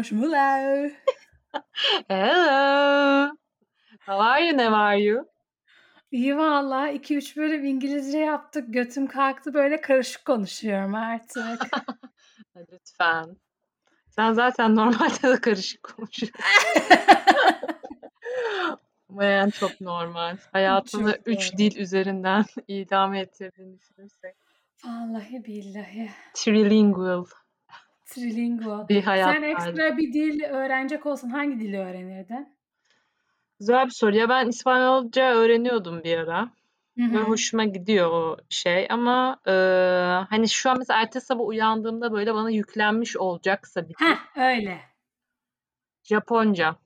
Mushmula. Hello. How are you? Ne are you? İyi valla. 2-3 bölüm İngilizce yaptık. Götüm kalktı. Böyle karışık konuşuyorum artık. Lütfen. Sen zaten normalde de karışık konuşuyorsun. Ama yani çok normal. Hayatını Çok 3 doğru. dil üzerinden idame ettirdiğini düşünürsek. Vallahi billahi. Trilingual Trilingual. bir hayat Sen ekstra bir dil öğrenecek olsan hangi dili öğrenirdin? Güzel bir soru. Ya ben İspanyolca öğreniyordum bir ara. Ve hoşuma gidiyor o şey ama e, hani şu an mesela ertesi sabah uyandığımda böyle bana yüklenmiş olacaksa bir. Heh öyle. Japonca.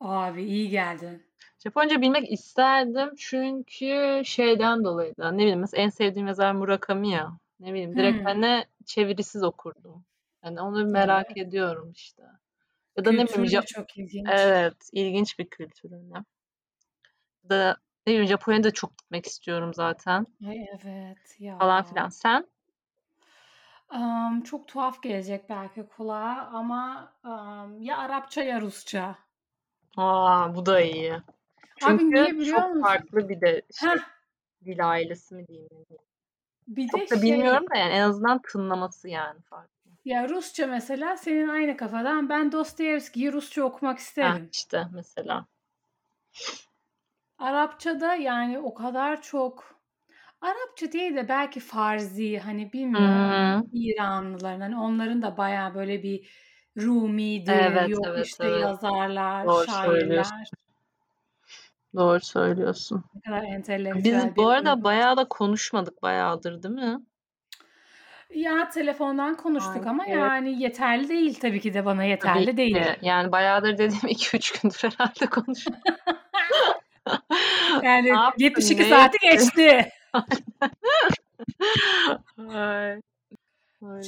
Abi iyi geldin. Japonca bilmek isterdim çünkü şeyden dolayı da ne bileyim mesela en sevdiğim yazar Murakami ya. Ne bileyim direkt Hmm. hani çevirisiz okurdum. Yani onu merak ediyorum işte. Ya da ne bileyim Kültürü de Ja- çok ilginç. evet ilginç bir kültür öyle. Ya Da ne bileyim Japonya'da çok gitmek istiyorum zaten Ay evet ya. falan filan. Sen? Am, çok tuhaf gelecek belki kulağa ama am, ya Arapça ya Rusça. Aa bu da iyi. Abi Çünkü niye biliyor çok musun? farklı bir de şey Heh, dil ailesi mi diyeyim. ne bir de Çok da şey bilmiyorum da yani en azından tınlaması yani farklı. Ya Rusça mesela senin aynı kafadan ben Dostoyevski'yi Rusça okumak Ha isterim. işte mesela. Arapçada yani o kadar çok Arapça değil de belki Farzi hani bilmiyorum Hmm, İranlıların hani onların da bayağı böyle bir Rumi'dir evet yok evet işte evet. yazarlar, Doğru şairler Doğru söylüyorsun. ne kadar Biz entelektüel bu bir arada bayağı da konuşmadık bayağıdır değil mi? Ya telefondan konuştuk ama Sanki yani yeterli değil tabii ki de bana tabii yeterli değil. ki. Yani bayağıdır dediğim 2-3 gündür herhalde konuştuk. Yani yaptın? 72 Ne saati geçti. Ay,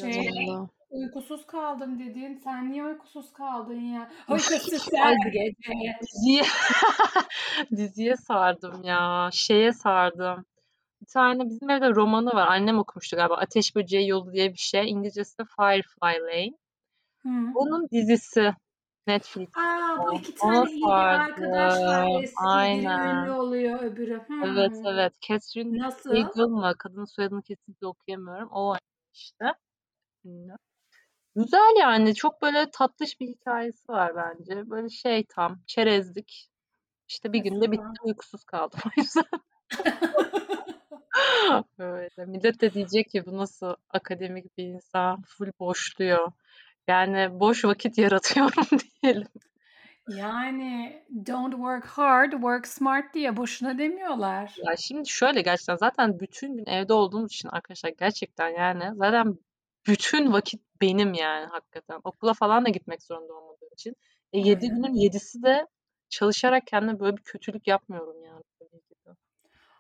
Şey uykusuz kaldım dedin. Sen niye uykusuz kaldın ya? Uykusuz Ay gece. diziye diziye sardım ya. Şeye sardım. Bir tane bizim evde romanı var. Annem okumuştu galiba. Ateş Böceği Yolu diye bir şey. İngilizcesi Firefly Lane. Hı. Onun dizisi Netflix'te. Aa bu iki Ona tane iyi bir arkadaş var. Eski biri ünlü Aynen. oluyor öbürü. Evet Hmm. evet. Catherine Nasıl? Mı? Kadının soyadını kesinlikle okuyamıyorum. O işte. Ünlü. Güzel yani. Çok böyle tatlış bir hikayesi var bence. Böyle şey tam. Çerezlik. İşte bir günde bitti. Uykusuz kaldım o yüzden. Öyle. Millet de diyecek ki bu nasıl akademik bir insan. Full boşluyor. Yani boş vakit yaratıyorum diyelim. Yani don't work hard, work smart diye boşuna demiyorlar. Ya şimdi şöyle gerçekten zaten bütün gün evde olduğumuz için arkadaşlar gerçekten yani zaten bütün vakit benim yani hakikaten. Okula falan da gitmek zorunda olmadığım için. E 7 Öyle. günün 7'si de çalışarak kendime böyle bir kötülük yapmıyorum yani.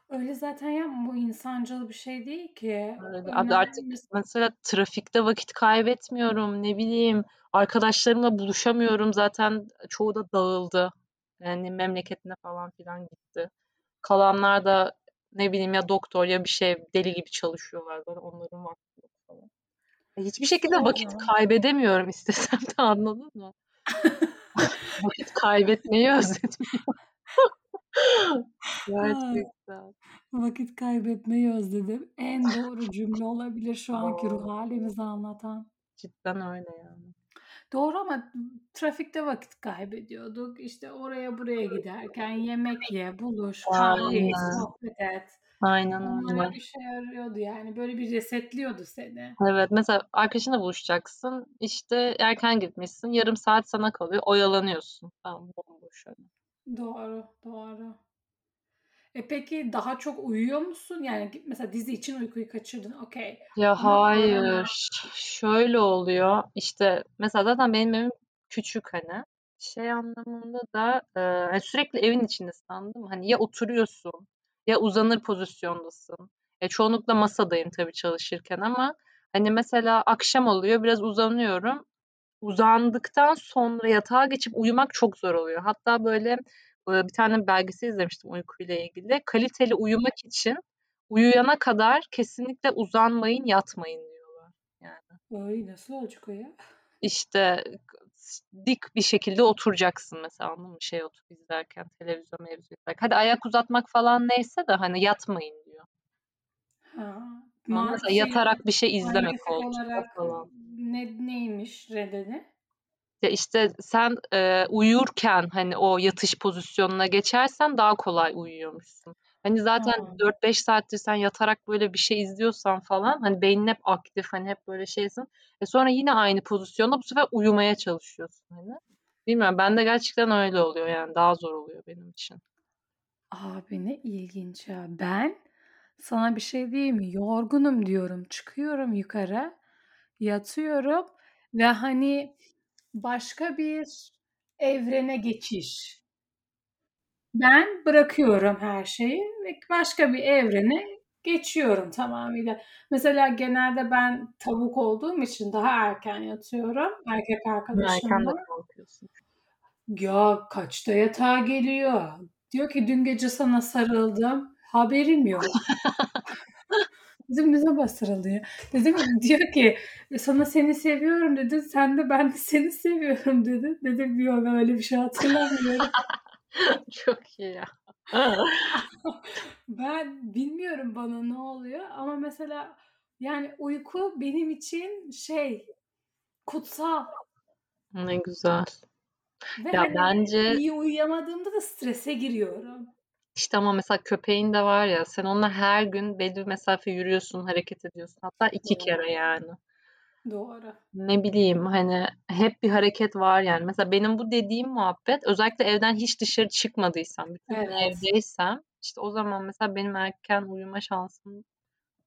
Öyle zaten yapma. Bu insancıl bir şey değil ki. Öyle. Abi artık mesela trafikte vakit kaybetmiyorum. Ne bileyim arkadaşlarımla buluşamıyorum. Zaten çoğu da dağıldı. Yani memleketine falan filan gitti. Kalanlar da ne bileyim ya doktor ya bir şey deli gibi çalışıyorlar. Böyle onların vakti yok falan. E, Hiçbir şekilde vakit kaybedemiyorum istesem de anladın mı? Vakit kaybetmeyi özledim. Gerçekten. vakit kaybetmeyi özledim. En doğru cümle olabilir şu anki ruh halimizi anlatan. Cidden öyle yani. Doğru ama trafikte vakit kaybediyorduk. İşte oraya buraya giderken yemek ye, buluş, kahve sohbet et. Aynen öyle. işe yarıyordu yani. Böyle bir resetliyordu seni. Evet mesela arkadaşınla buluşacaksın. İşte erken gitmişsin. Yarım saat sana kalıyor. Oyalanıyorsun. Tamam bomboş öyle. Doğru, doğru. E peki daha çok uyuyor musun? Yani mesela dizi için uykuyu kaçırdın. Okey. Ya Ama sonra hayır. Şöyle oluyor. İşte mesela zaten benim evim küçük hani. Şey anlamında da e, hani sürekli evin içindesin anladın mı? Hani ya oturuyorsun ya uzanır pozisyondasın. E, çoğunlukla masadayım tabii çalışırken ama hani mesela akşam oluyor biraz uzanıyorum. Uzandıktan sonra yatağa geçip uyumak çok zor oluyor. Hatta böyle e, bir tane belgesel izlemiştim uykuyla ilgili. Kaliteli uyumak için uyuyana kadar kesinlikle uzanmayın, yatmayın diyorlar. Yani Ay, nasıl olacak o ya? İşte dik bir şekilde oturacaksın mesela anladın mı? Şey oturup izlerken televizyon mevzu izlerken. Hadi ayak uzatmak falan neyse de hani yatmayın diyor. Ha. Mesela şey, yatarak bir şey izlemek olarak falan. ne neymiş nedeni? Ya işte sen e, uyurken hani o yatış pozisyonuna geçersen daha kolay uyuyormuşsun. Hani zaten Ha. 4-5 saattir sen yatarak böyle bir şey izliyorsan falan hani beynin hep aktif hani hep böyle şeysin. E sonra yine aynı pozisyonda bu sefer uyumaya çalışıyorsun hani. Bilmiyorum bende gerçekten öyle oluyor yani daha zor oluyor benim için. Abi ne ilginç ya. Ben sana bir şey diyeyim mi? Yorgunum diyorum. Çıkıyorum yukarı, yatıyorum ve hani başka bir evrene geçiş. Ben bırakıyorum her şeyi ve başka bir evrene geçiyorum tamamıyla. Mesela genelde ben tavuk olduğum için daha erken yatıyorum erkek Erken de arkadaşımla. kalkıyorsun. Ya kaçta yatağa geliyor. Diyor ki dün gece sana sarıldım. Haberim yok. Zaman sarıldı ya? Dedim diyor ki sana seni seviyorum dedi. Sen de ben de seni seviyorum dedi. Dedim yok ben öyle bir şey hatırlamıyorum. Çok iyi ya. Ben bilmiyorum bana ne oluyor ama mesela yani uyku benim için şey kutsal. Ne güzel. Ve Ya hani bence iyi uyuyamadığımda da strese giriyorum. İşte ama mesela köpeğin de var ya sen onunla her gün belli bir mesafe yürüyorsun, hareket ediyorsun. Hatta iki Doğru. kere yani. Doğru. Ne bileyim hani hep bir hareket var yani. Mesela benim bu dediğim muhabbet özellikle evden hiç dışarı çıkmadıysam, bütün Evet. evdeysem işte o zaman mesela benim erken uyuma şansım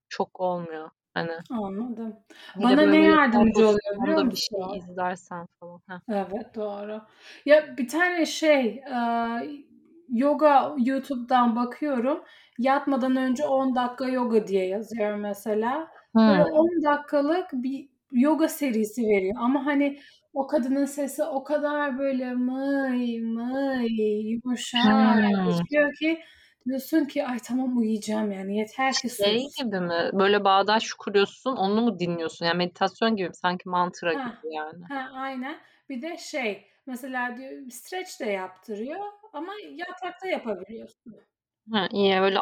çok olmuyor. Hani Anladım. Bana ne yatay yardımcı oluyor biliyor pozisyonda bir şey musun? izlersen falan. Heh. Evet, doğru. Ya bir tane şey, yoga YouTube'dan bakıyorum. Yatmadan önce 10 dakika yoga diye yazıyor mesela. Böyle Hımm. 10 dakikalık bir yoga serisi veriyor ama hani o kadının sesi o kadar böyle mıy mıy yumuşak işliyor ki diyorsun ki ay tamam uyuyacağım yani yeter ki Şey sus. gibi mi? Böyle bağdaş kuruyorsun, onu mu dinliyorsun? Yani meditasyon gibi? Sanki mantra gibi Heh, yani. heh, aynen. Bir de şey, mesela diyor stretch de yaptırıyor ama yatakta yapabiliyorsun. Ha, iyi. Öyle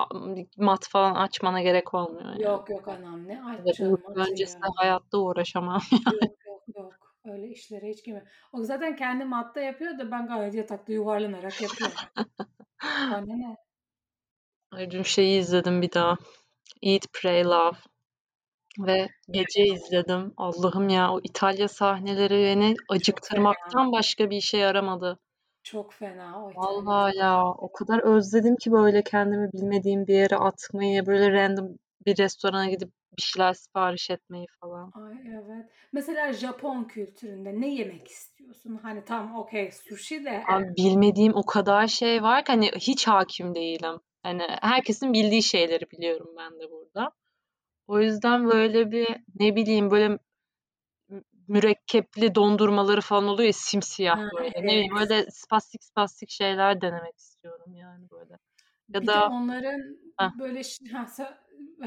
mat falan açmana gerek olmuyor yani. Yok yok anam ne Evet, açacaksın uyku matı öncesi ya. hayatta uğraşamam. Yok yok yok. Öyle işlere hiç girme. O zaten kendi matta yapıyor da ben gayet yatakta yuvarlanarak yapıyorum. Bana ne? Ay dün şeyi izledim bir daha. Eat, Pray, Love ve gece izledim. Allah'ım ya o İtalya sahneleri beni acıktırmaktan başka bir işe yaramadı. Çok fena o Vallahi ya o kadar özledim ki böyle kendimi bilmediğim bir yere atmayı, böyle random bir restorana gidip bir şeyler sipariş etmeyi falan. Ay evet. Mesela Japon kültüründe ne yemek istiyorsun? Hani tamam okay sushi de Abi bilmediğim o kadar şey var ki hani hiç hakim değilim. Hani herkesin bildiği şeyleri biliyorum ben de burada. O yüzden böyle bir ne bileyim böyle mürekkepli dondurmaları falan oluyor ya simsiyah Ha, böyle. Ne bileyim evet. öyle spastik spastik şeyler denemek istiyorum yani böyle. Ya Bir de da onların heh, böyle ha sen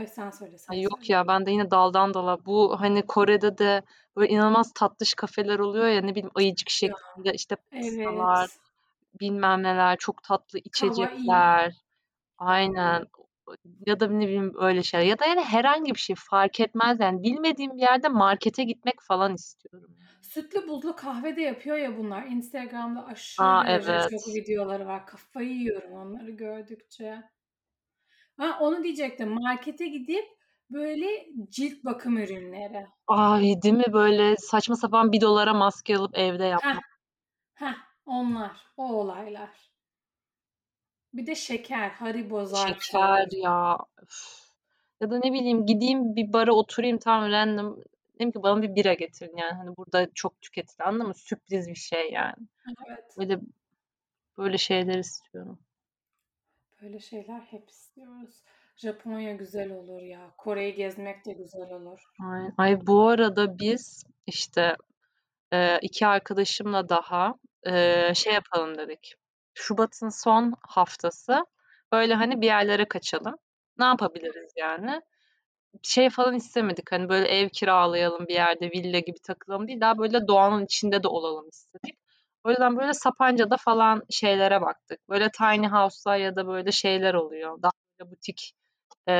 sen söyle, ay sen yok söyle. ya ben de yine daldan dala. Bu hani Kore'de de böyle inanılmaz tatlış kafeler oluyor ya ne bileyim ayıcık Ya, şeklinde işte pastalar, evet. bilmem neler, çok tatlı Kawaii. içecekler. Aynen. Ya da ne bileyim öyle şeyler. Ya da yani herhangi bir şey fark etmez yani. Bilmediğim bir yerde markete gitmek falan istiyorum. Sütlü buzlu kahve de yapıyor ya bunlar. Instagram'da aşırı A, derecede çok evet. videoları var. Kafayı yiyorum onları gördükçe. Ha, onu diyecektim. Markete gidip böyle cilt bakım ürünleri. Ay, değil mi böyle saçma sapan $1'a maske alıp evde Heh, yapmak. heh, onlar, o olaylar. Bir de şeker, Haribo zart Şeker ya. Üf. Ya da ne bileyim gideyim bir bara oturayım tam random. Dedim ki bana bir bira getirin yani. Hani burada çok tüketilen anladın mı? Sürpriz bir şey yani. Evet. Böyle böyle şeyler istiyorum. Böyle şeyler hep istiyoruz. Japonya güzel olur ya. Kore'yi gezmek de güzel olur. Ay, ay bu arada biz işte 2 arkadaşımla daha, şey yapalım dedik. Şubat'ın son haftası böyle, hani, bir yerlere kaçalım. Ne yapabiliriz yani? şey falan istemedik. Hani böyle ev kiralayalım bir yerde villa gibi takılalım değil. Daha böyle doğanın içinde de olalım istedik. O yüzden böyle Sapanca'da falan şeylere baktık. Böyle tiny house'lar ya da böyle şeyler oluyor. Daha böyle butik e,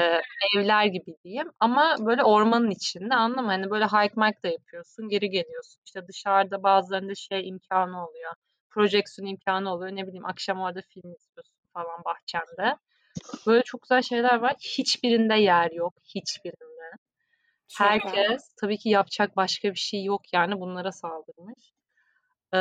evler gibi diyeyim. Ama böyle ormanın içinde anladın mı? Hani böyle hike mike da yapıyorsun. Geri geliyorsun. İşte dışarıda bazılarında şey imkanı oluyor. Projeksiyon imkanı oluyor. Ne bileyim akşam orada film izliyorsun falan bahçende. Böyle çok güzel şeyler var. Hiçbirinde yer yok. Hiçbirinde. Çok Herkes az. tabii ki yapacak başka bir şey yok yani bunlara saldırmış. Ee,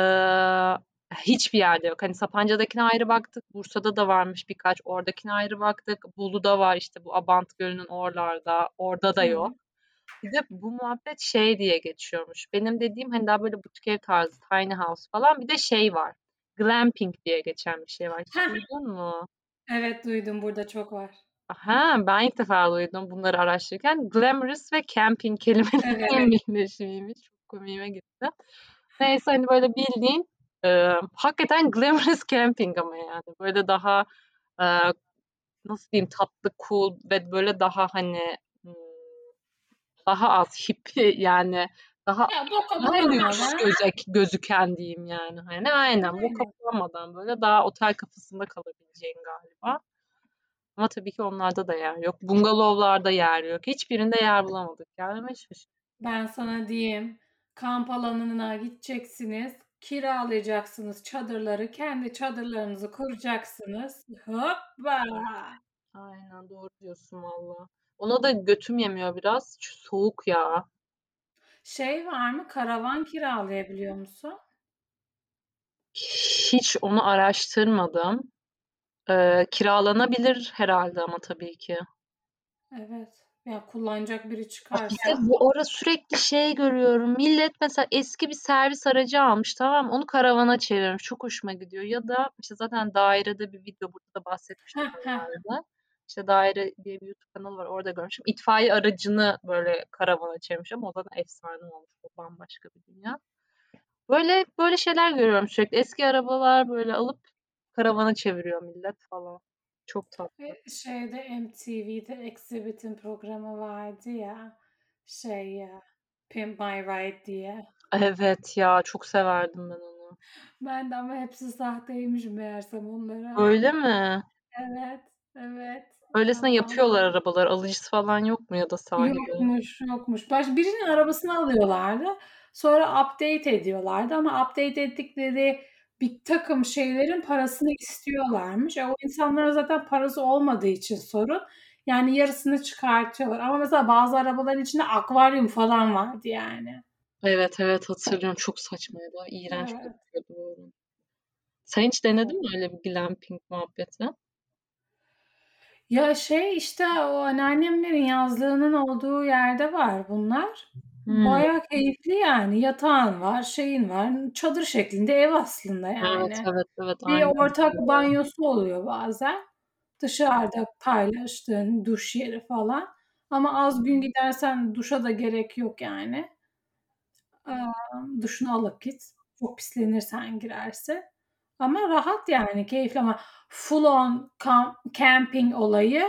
hiçbir yerde yok. Hani Sapanca'dakine ayrı baktık. Bursa'da da varmış birkaç. Oradakine ayrı baktık. Bolu'da var işte bu Abant Gölü'nün oralarda. Orada da yok. Bir de bu muhabbet şey diye geçiyormuş. Benim dediğim hani daha böyle butik ev tarzı, tiny house falan. Bir de şey var. Glamping diye geçen bir şey var. Hiç duydun mu? evet duydum burada çok var. Aha, ben ilk defa duydum bunları araştırırken. Glamorous ve camping kelimesinin Evet. birleşimiymiş. Çok komiğime gitti. Neyse hani böyle bildiğin e, hakikaten glamorous camping ama yani. Böyle daha e, nasıl diyeyim tatlı, cool ve böyle daha hani daha az hippie yani daha Ya daha lüks gözek, gözüken diyeyim yani. Hani aynen bu kapılamadan böyle daha otel kafasında kalabileceğin galiba. Ama tabii ki onlarda da yer yok. Bungalovlarda yer yok. Hiçbirinde yer bulamadık. Yani şey. Ben sana diyeyim. Kamp alanına gideceksiniz. Kiralayacaksınız çadırları. Kendi çadırlarınızı kuracaksınız. Hoppa. Aynen doğru diyorsun valla. Ona da götüm yemiyor biraz. Çünkü soğuk ya. Şey var mı? Karavan kiralayabiliyor musun? Hiç onu araştırmadım. Ee, kiralanabilir herhalde ama tabii ki. Evet. Ya kullanacak biri Bak işte çıkarsa. bu ara sürekli şey görüyorum. Millet mesela eski bir servis aracı almış tamam mı? Onu karavana çevirmiş. Çok hoşuma gidiyor. Ya da işte zaten dairede bir video burada da bahsetmiştim. İşte daire diye bir YouTube kanalı var. Orada görmüşüm. İtfaiye aracını böyle karavana çevirmiş ama o zaten efsane olmuş. O bambaşka bir dünya. Böyle böyle şeyler görüyorum sürekli. Eski arabalar böyle alıp karavana çeviriyor millet falan. Çok tatlı. Şeyde MTV'de Exhibit'in programı vardı ya. Şey ya. Pimp My Ride diye. Evet ya çok severdim ben onu. Ben de ama hepsi sahteymiş meğersem onlara. Öyle mi? Evet, evet. Öylesine yapıyorlar arabalar. Alıcısı falan yok mu ya da sahibi? Yokmuş, yokmuş. Baş, birinin arabasını alıyorlardı. Sonra update ediyorlardı ama update ettikleri bir takım şeylerin parasını istiyorlarmış. E, o insanlara zaten parası olmadığı için sorun. Yani yarısını çıkartıyorlar. Ama mesela bazı arabaların içinde akvaryum falan vardı yani. Evet evet hatırlıyorum. Çok saçmaydı. İğrenç Evet. Sen hiç denedin mi öyle bir glamping muhabbeti? Ya şey işte o anneannemlerin yazlığının olduğu yerde var bunlar. Hmm, Bayağı keyifli yani. Yatağın var, şeyin var. Çadır şeklinde ev aslında evet yani. evet evet Bir aynen. ortak öyle. banyosu oluyor bazen. Dışarıda paylaştığın duş yeri falan. Ama az gün gidersen duşa da gerek yok yani. Eee, duşunu alıp git. Çok pislenirsen girersin. Ama rahat yani keyifli ama full on kamp, camping olayı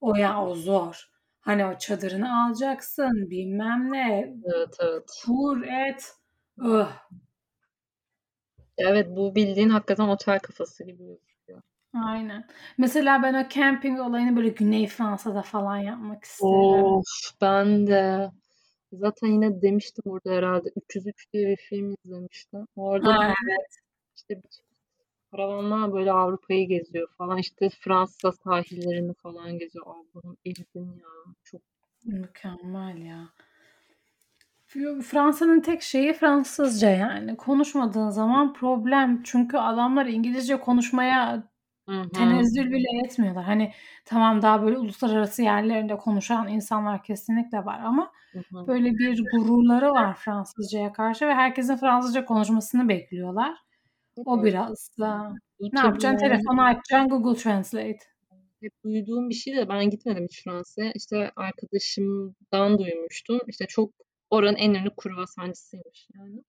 o ya o zor. Hani o çadırını alacaksın bilmem ne Evet evet. kur et. Öh, Evet bu bildiğin hakikaten otel kafası gibi gözüküyor. aynen. Mesela ben o camping olayını böyle Güney Fransa'da falan yapmak isterim. Of ben de. Zaten yine demiştim burada herhalde 303 diye bir film izlemiştim. Orada da Ha, işte bir karavanlar böyle Avrupa'yı geziyor falan. İşte Fransa sahillerini falan geziyor. Allah'ım ezdim ya. Çok mükemmel ya. Fransa'nın tek şeyi Fransızca yani. Konuşmadığın zaman problem. Çünkü adamlar İngilizce konuşmaya Hı hı. tenezzül bile etmiyorlar. Hani tamam daha böyle uluslararası yerlerinde konuşan insanlar kesinlikle var ama Hı hı. böyle bir gururları var Fransızcaya karşı ve herkesin Fransızca konuşmasını bekliyorlar. O biraz da ne yapacaksın? Telefonu açacaksın Google Translate. hep duyduğum bir şey de ben gitmedim hiç Fransa'ya. İşte arkadaşımdan duymuştum. İşte çok oranın en ünlü kruvasancısıymış yani.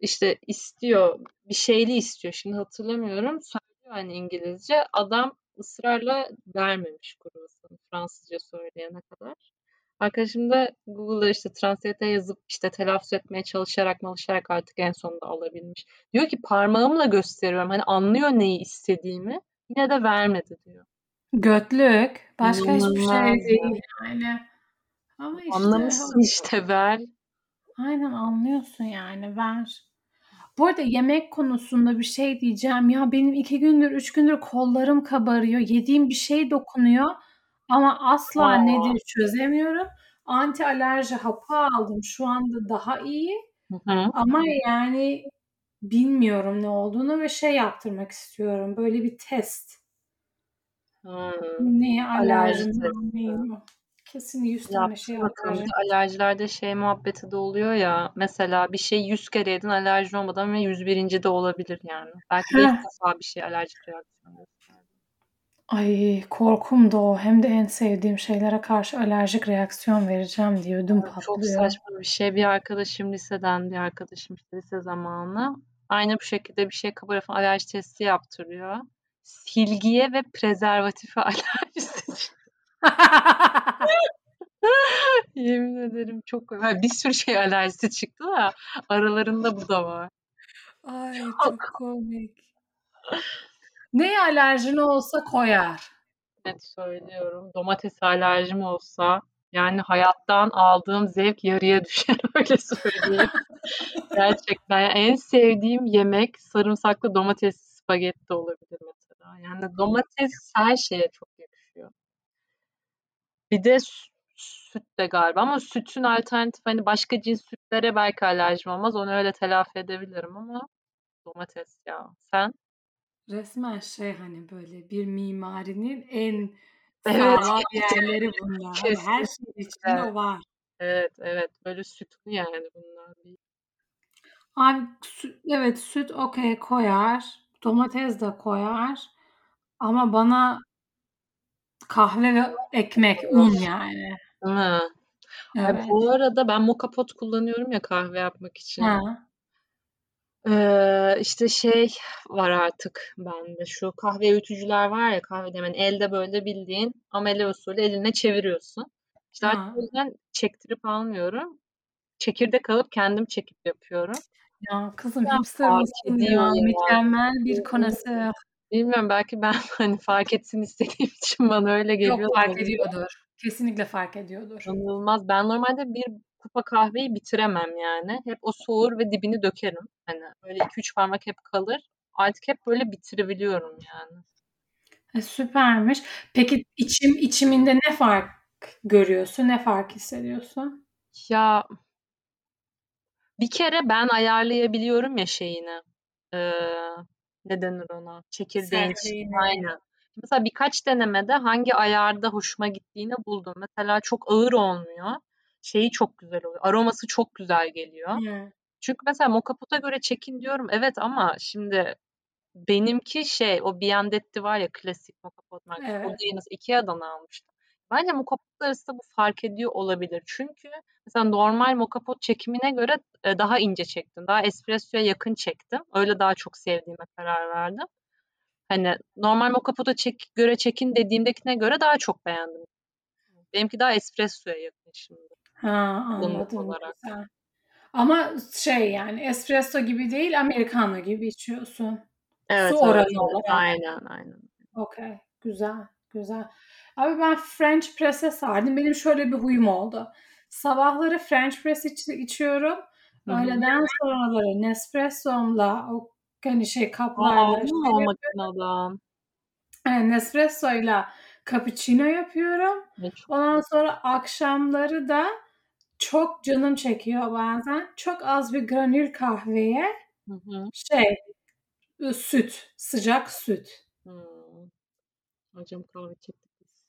İşte istiyor, bir şeyli istiyor. Şimdi hatırlamıyorum. Söylüyor hani İngilizce. Adam ısrarla vermemiş kruvasanı Fransızca söyleyene kadar. Arkadaşım da Google'a işte Translate'e yazıp işte telaffuz etmeye çalışarak malışarak artık en sonunda alabilmiş. Diyor ki parmağımla gösteriyorum. Hani anlıyor neyi istediğimi. Yine de vermedi diyor. Götlük. Başka hiçbir şey değil yani. Ama işte Anlamışsın işte ver. Aynen anlıyorsun yani ver. Bu arada yemek konusunda bir şey diyeceğim. Ya benim iki gündür, üç gündür kollarım kabarıyor. Yediğim bir şey dokunuyor ama asla Aa. nedir çözemiyorum. Anti alerji hapı aldım. Şu anda daha iyi. Hı hı. Ama yani bilmiyorum ne olduğunu ve şey yaptırmak istiyorum. Böyle bir test. Hmm. Neye Alerji. Kesin 100 tane şey de alerjilerde şey muhabbeti de oluyor ya. Mesela bir şey 100 kere yedin alerjin olmadan ve 101. de olabilir yani. Belki de ilk defa bir şey alerjik reaksiyon gösterdi. Ay korkum da o. Hem de en sevdiğim şeylere karşı alerjik reaksiyon vereceğim diye ödüm Çok patlıyor. saçma bir şey. Bir arkadaşım liseden bir arkadaşım işte lise zamanı aynı bu şekilde bir şey kabarıyor falan alerji testi yaptırıyor. Silgiye ve prezervatife alerjisi. Yemin ederim çok yani bir sürü şey alerjisi çıktı da aralarında bu da var. Ay çok komik. Neye alerjin olsa koyar. Net söylüyorum. Domates alerjim olsa yani hayattan aldığım zevk yarıya düşer öyle söyleyeyim. Gerçekten en sevdiğim yemek sarımsaklı domates spagetti olabilir mesela. Yani domates her şeye çok yakışıyor. Bir de sü- süt de galiba ama sütün alternatif hani başka cins sütlere belki alerjim olmaz. Onu öyle telafi edebilirim ama domates ya. Sen? Resmen şey hani böyle bir mimarinin en Evet. sağlam yerleri bunlar. Hani her şeyin içinde o var. Evet evet böyle sütlü yani bunlar. Abi sü- evet süt okey koyar. Domates de koyar. Ama bana kahve ve ekmek, un yani. Değil mi? Ay, Evet. bu arada ben moka pot kullanıyorum ya kahve yapmak için. Ha. Ee, işte şey var artık bende şu kahve öğütücüler var ya kahve demen elde böyle bildiğin amele usulü eline çeviriyorsun. İşte artık Ha. o yüzden çektirip almıyorum. Çekirdek alıp kendim çekip yapıyorum. Ya kızım Ya hipster fark mısın ediyor ya? ya. Mükemmel bir konser. Bilmiyorum belki ben hani fark etsin istediğim için bana öyle geliyor. Yok fark olabilir. ediyordur. Kesinlikle fark ediyordur. İnanılmaz. Ben normalde bir kupa kahveyi bitiremem yani. Hep o soğur ve dibini dökerim. Hani öyle 2-3 parmak hep kalır. Artık hep böyle bitirebiliyorum yani. E, süpermiş. Peki içim içiminde ne fark görüyorsun? Ne fark hissediyorsun? Ya bir kere ben ayarlayabiliyorum ya şeyini. Ee, ne denir ona? Çekirdeğin içi- Sertliğini. Aynen. Mesela birkaç denemede hangi ayarda hoşuma gittiğini buldum. Mesela çok ağır olmuyor. Şeyi çok güzel oluyor. Aroması çok güzel geliyor. Hı. Çünkü mesela Moka Pot'a göre çekin diyorum. Evet ama şimdi benimki şey o Biandetti var ya klasik Moka Pot markası. O Evet. değil mesela Ikea'dan almıştım. Bence Moka Pot'lar arasında bu fark ediyor olabilir. Çünkü mesela normal Moka Pot çekimine göre e, daha ince çektim. Daha espressoya yakın çektim. Öyle daha çok sevdiğime karar verdim. Hani normal Moka Pot'a çek, göre çekin dediğimdekine göre daha çok beğendim. Benimki daha espressoya yakın şimdi. Ha anladım. olarak. Güzel. Ama şey yani espresso gibi değil, americano gibi içiyorsun. Evet, Su oranı evet. olarak. Aynen, aynen. Okey. Güzel. Güzel. Abi ben French press'e sardım. Benim şöyle bir huyum oldu. Sabahları French press iç- içiyorum. Öğleden sonraları Nespresso'mla o hani şey Aa, kaplarla şey yapıyorum. makineden? Yani Nespresso'yla cappuccino yapıyorum. Ondan sonra akşamları da çok canım çekiyor bazen. Çok az bir granül kahveye Hı hı. şey ı, süt, sıcak süt. Hmm. Hocam kahve çektik biz.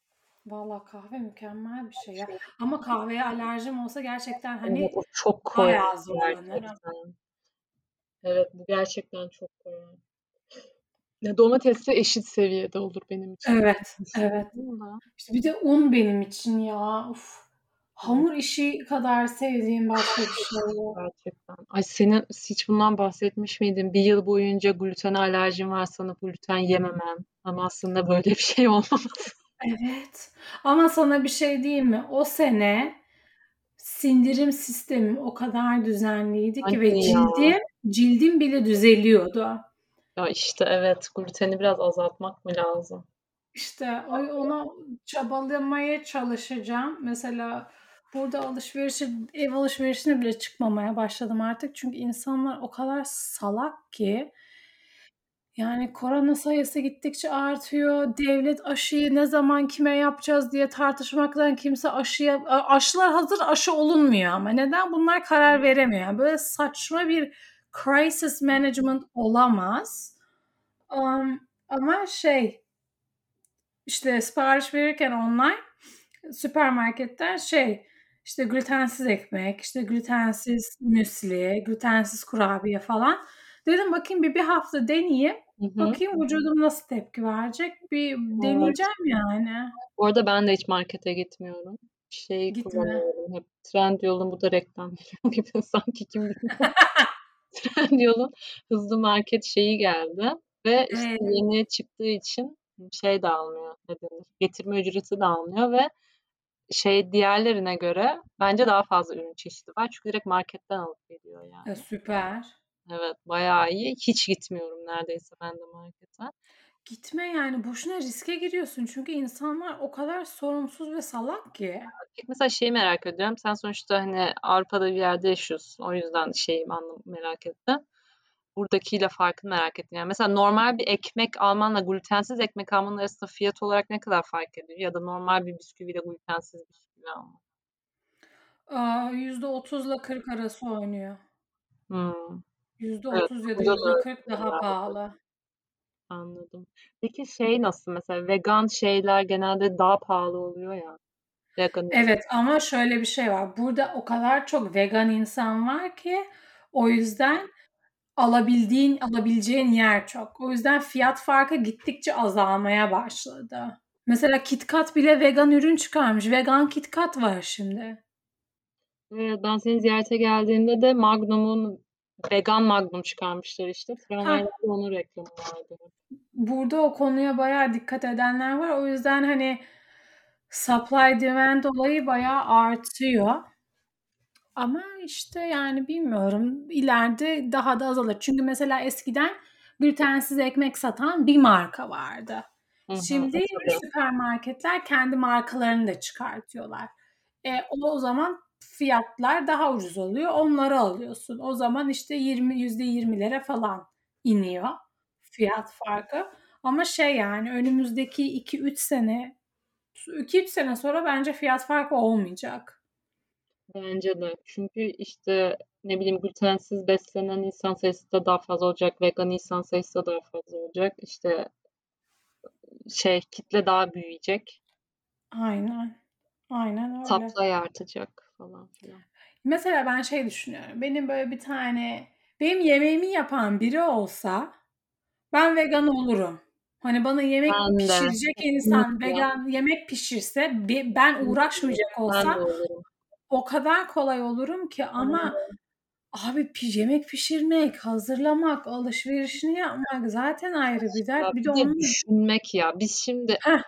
Vallahi kahve mükemmel bir şey ya. Ama kahveye alerjim olsa gerçekten Evet hani o çok gerçekten. Evet bu gerçekten çok koyar. Ya domatesle eşit seviyede olur benim için. Evet, evet. İşte bir de un benim için ya. Uf. Hamur işi kadar sevdiğim başka bir şey yok. Gerçekten. Ay senin hiç bundan bahsetmiş miydin? Bir yıl boyunca glutene alerjin var sanıp gluten yememen. Ama aslında böyle bir şey olmaması. Evet. Ama sana bir şey diyeyim mi? O sene sindirim sistemim o kadar düzenliydi ki ve Hadi ya. cildim cildim bile düzeliyordu. Ya işte evet gluteni biraz azaltmak mı lazım? İşte o ona çabalamaya çalışacağım. Mesela burada alışverişe ev alışverişine bile çıkmamaya başladım artık. Çünkü insanlar o kadar salak ki yani korona sayısı gittikçe artıyor. Devlet aşıyı ne zaman kime yapacağız diye tartışmaktan kimse aşıya aşılar hazır aşı olunmuyor ama neden bunlar karar veremiyor? Böyle saçma bir crisis management olamaz. Um, ama şey işte sipariş verirken online süpermarketten şey işte glutensiz ekmek, işte glutensiz müsli, glutensiz kurabiye falan. Dedim bakayım bir bir hafta deneyeyim. Hı hı. Bakayım vücudum nasıl tepki verecek. Bir Evet. deneyeceğim yani. Bu arada ben de hiç markete gitmiyorum. Şey Gitme. kullanıyorum hep. Trendyol'un bu da reklam gibi sanki kim bilir. Trendyol'un hızlı market şeyi geldi ve işte Evet. yeni çıktığı için şey de almıyor. Ne denir? Getirme ücreti de almıyor ve şey diğerlerine göre bence daha fazla ürün çeşidi var. Çünkü direkt marketten alıp geliyor yani. E, süper. Evet bayağı iyi. Hiç gitmiyorum neredeyse ben de markete. Gitme yani boşuna riske giriyorsun. Çünkü insanlar o kadar sorumsuz ve salak ki. Mesela şeyi merak ediyorum. Sen sonuçta hani Avrupa'da bir yerde yaşıyorsun. O yüzden şeyi anlam merak ettim. Buradakiyle farkını merak ettim. Yani mesela normal bir ekmek almanla glutensiz ekmek almanın arasında fiyat olarak ne kadar fark ediyor? Ya da normal bir bisküviyle glutensiz bisküvi almak. %30 ile 40 arası oynuyor. Hmm. %30 ya da burada da %40 daha herhalde. pahalı. Anladım. Peki şey nasıl mesela vegan şeyler genelde daha pahalı oluyor ya. Vegan Evet ama şöyle bir şey var. Burada o kadar çok vegan insan var ki o yüzden alabildiğin, alabileceğin yer çok. O yüzden fiyat farkı gittikçe azalmaya başladı. Mesela KitKat bile vegan ürün çıkarmış. Vegan KitKat var şimdi. Evet, ben seni ziyarete geldiğimde de Magnum'un vegan Magnum çıkarmışlar işte. Tramvaylarda onun reklamı vardı. Burada o konuya bayağı dikkat edenler var. O yüzden hani supply demand olayı bayağı artıyor. Ama işte yani bilmiyorum ileride daha da azalır. Çünkü mesela eskiden glutensiz ekmek satan bir marka vardı. Hı hı, Şimdi tabii. süpermarketler kendi markalarını da çıkartıyorlar. E, o zaman fiyatlar daha ucuz oluyor. Onları alıyorsun. O zaman işte 20 %20'lere falan iniyor fiyat farkı. Ama şey yani önümüzdeki 2-3 sene 2-3 sene sonra bence fiyat farkı olmayacak. Bence de. Çünkü işte ne bileyim glutensiz beslenen insan sayısı da daha fazla olacak. Vegan insan sayısı da daha fazla olacak. İşte şey kitle daha büyüyecek. Aynen. Aynen öyle. Supply artacak falan filan. Mesela ben şey düşünüyorum. Benim böyle bir tane benim yemeğimi yapan biri olsa ben vegan olurum. Hani bana yemek Ben de. pişirecek insan Kesinlikle. vegan yemek pişirse ben uğraşmayacak Ben de olsam olurum. O kadar kolay olurum ki ama abi pi- yemek pişirmek, hazırlamak, alışverişini yapmak zaten ayrı bir Ya dert. Bir bir de de onun düşünmek ya. Biz şimdi Heh.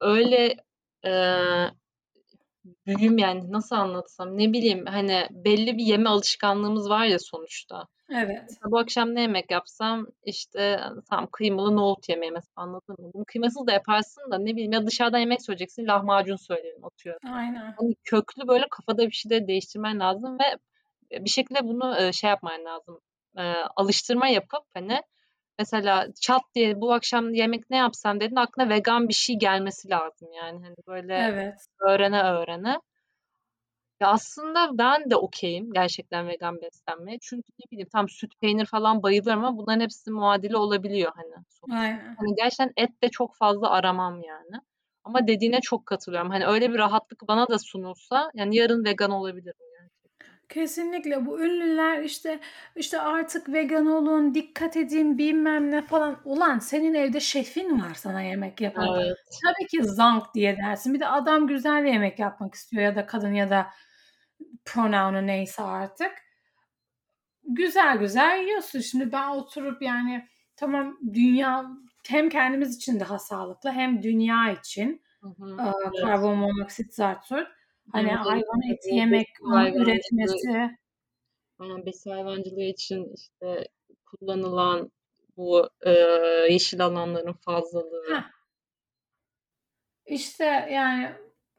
öyle eee büyüm yani nasıl anlatsam ne bileyim hani belli bir yeme alışkanlığımız var ya sonuçta. Evet. Bu akşam ne yemek yapsam işte tam kıymalı nohut yemeği mesela anladın mı? Bunu kıymasız da yaparsın da ne bileyim ya dışarıdan yemek söyleyeceksin lahmacun söyleyelim atıyorum. Aynen. Hani köklü böyle kafada bir şeyleri değiştirmen lazım ve bir şekilde bunu e, şey yapman lazım. E, alıştırma yapıp hani mesela çat diye bu akşam yemek ne yapsam dedin aklına vegan bir şey gelmesi lazım yani hani böyle Evet. öğrene öğrene. Ya aslında ben de okeyim gerçekten vegan beslenmeye. Çünkü ne bileyim tam süt peynir falan bayılırım ama bunların hepsi muadili olabiliyor hani. sonuçta. Aynen. Hani gerçekten et de çok fazla aramam yani. Ama dediğine çok katılıyorum. Hani öyle bir rahatlık bana da sunulsa yani yarın vegan olabilirim gerçekten. Kesinlikle bu ünlüler işte işte artık vegan olun, dikkat edin bilmem ne falan. Ulan senin evde şefin var sana yemek yapan. Evet. Tabii ki zank diye dersin. Bir de adam güzel yemek yapmak istiyor ya da kadın ya da pronounu neyse artık. Güzel güzel yiyorsun. Şimdi ben oturup yani tamam dünya hem kendimiz için daha sağlıklı hem dünya için. Hı hı. Eee, Evet. karbonmonoksit, zart surt. Hani de hayvan eti yemek, hayvancılığı üretmesi besin hayvancılığı için, işte, kullanılan bu, eee, yeşil alanların fazlalığı. Heh. İşte, yani,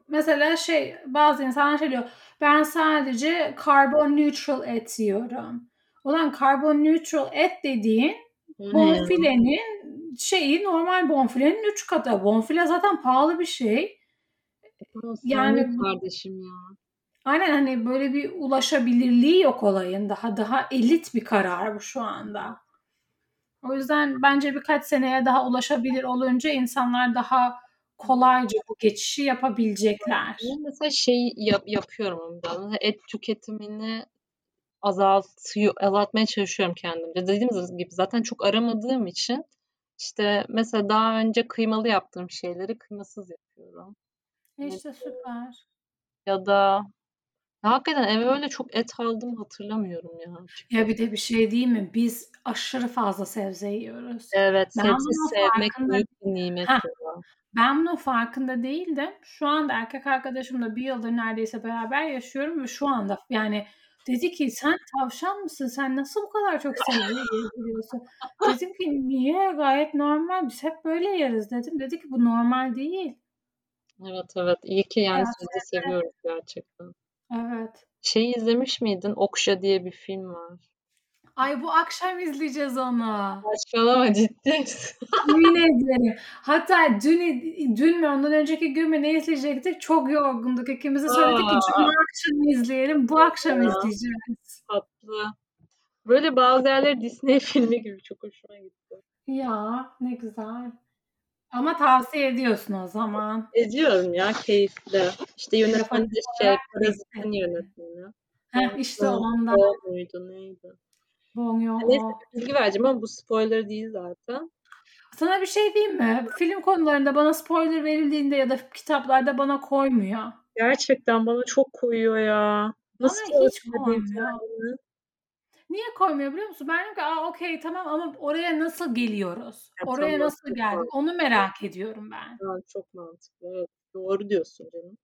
mesela şey, bazı insanlar şey diyor, "Ben sadece carbon neutral et yiyorum." Ulan carbon neutral et dediğin bonfilenin şeyi, normal bonfilenin 3 katı. Bonfile zaten pahalı bir şey. Yani kardeşim ya. Aynen, hani, böyle bir ulaşabilirliği yok olayın. Daha daha elit bir karar bu şu anda. O yüzden bence birkaç seneye daha ulaşabilir olunca insanlar daha kolayca bu geçişi yapabilecekler. Ben mesela şey yap yapıyorum biraz, et tüketimini azaltıyor azaltmaya çalışıyorum kendimce. Dediğim gibi zaten çok aramadığım için, işte, mesela daha önce kıymalı yaptığım şeyleri kıymasız yapıyorum. E, işte süper. Ya da ya hakikaten eve öyle çok et aldığımı hatırlamıyorum ya Ya bir de bir şey diyeyim mi? Biz aşırı fazla sebze yiyoruz. Evet, Ben sebze bunun sevmek farkında büyük bir nimet Heh, ya. ben bunun farkında değildim. Şu anda erkek arkadaşımla 1 yıldır neredeyse beraber yaşıyorum ve şu anda yani dedi ki, "Sen tavşan mısın? Sen nasıl bu kadar çok sebze yiyebiliyorsun?" Dedim ki, "Niye? Gayet normal. Biz hep böyle yeriz." dedim. Dedi ki, "Bu normal değil." Evet, evet. İyi ki yani Ya sebze sebze seviyoruz gerçekten. Evet. Şeyi izlemiş miydin? Okja diye bir film var. Ay, bu akşam izleyeceğiz onu. Saçmalama, ciddi misin? Yemin ederim. Hatta dün dün mü ondan önceki gün mü ne izleyecektik? Çok yorgunduk ikimiz de. Söyledik ki cuma akşamı izleyelim. Bu akşam izleyeceğiz. Tatlı. Böyle bazı yerleri Disney filmi gibi çok hoşuma gitti. Ya, ne güzel. Ama tavsiye ediyorsun o zaman. Ediyorum ya, keyifli. İşte yönetmeni Japonik de şey, Parazit'in yönetmeni. Heh, işte ondan. Joon-ho muydu, neydi? Bong Neyse bilgi vereceğim ama bu spoiler değil zaten. Sana bir şey diyeyim mi? Film konularında bana spoiler verildiğinde ya da kitaplarda bana koymuyor. Gerçekten bana çok koyuyor ya. Bana Nasıl hiç örtmedi koymuyor. Niye koymuyor biliyor musun? Ben diyorum ki, "A, okay, tamam ama oraya nasıl geliyoruz? Ya Oraya tamam, nasıl geldik?" mantıklı. Onu merak ediyorum ben. Evet, çok mantıklı. Evet, doğru diyorsun canım.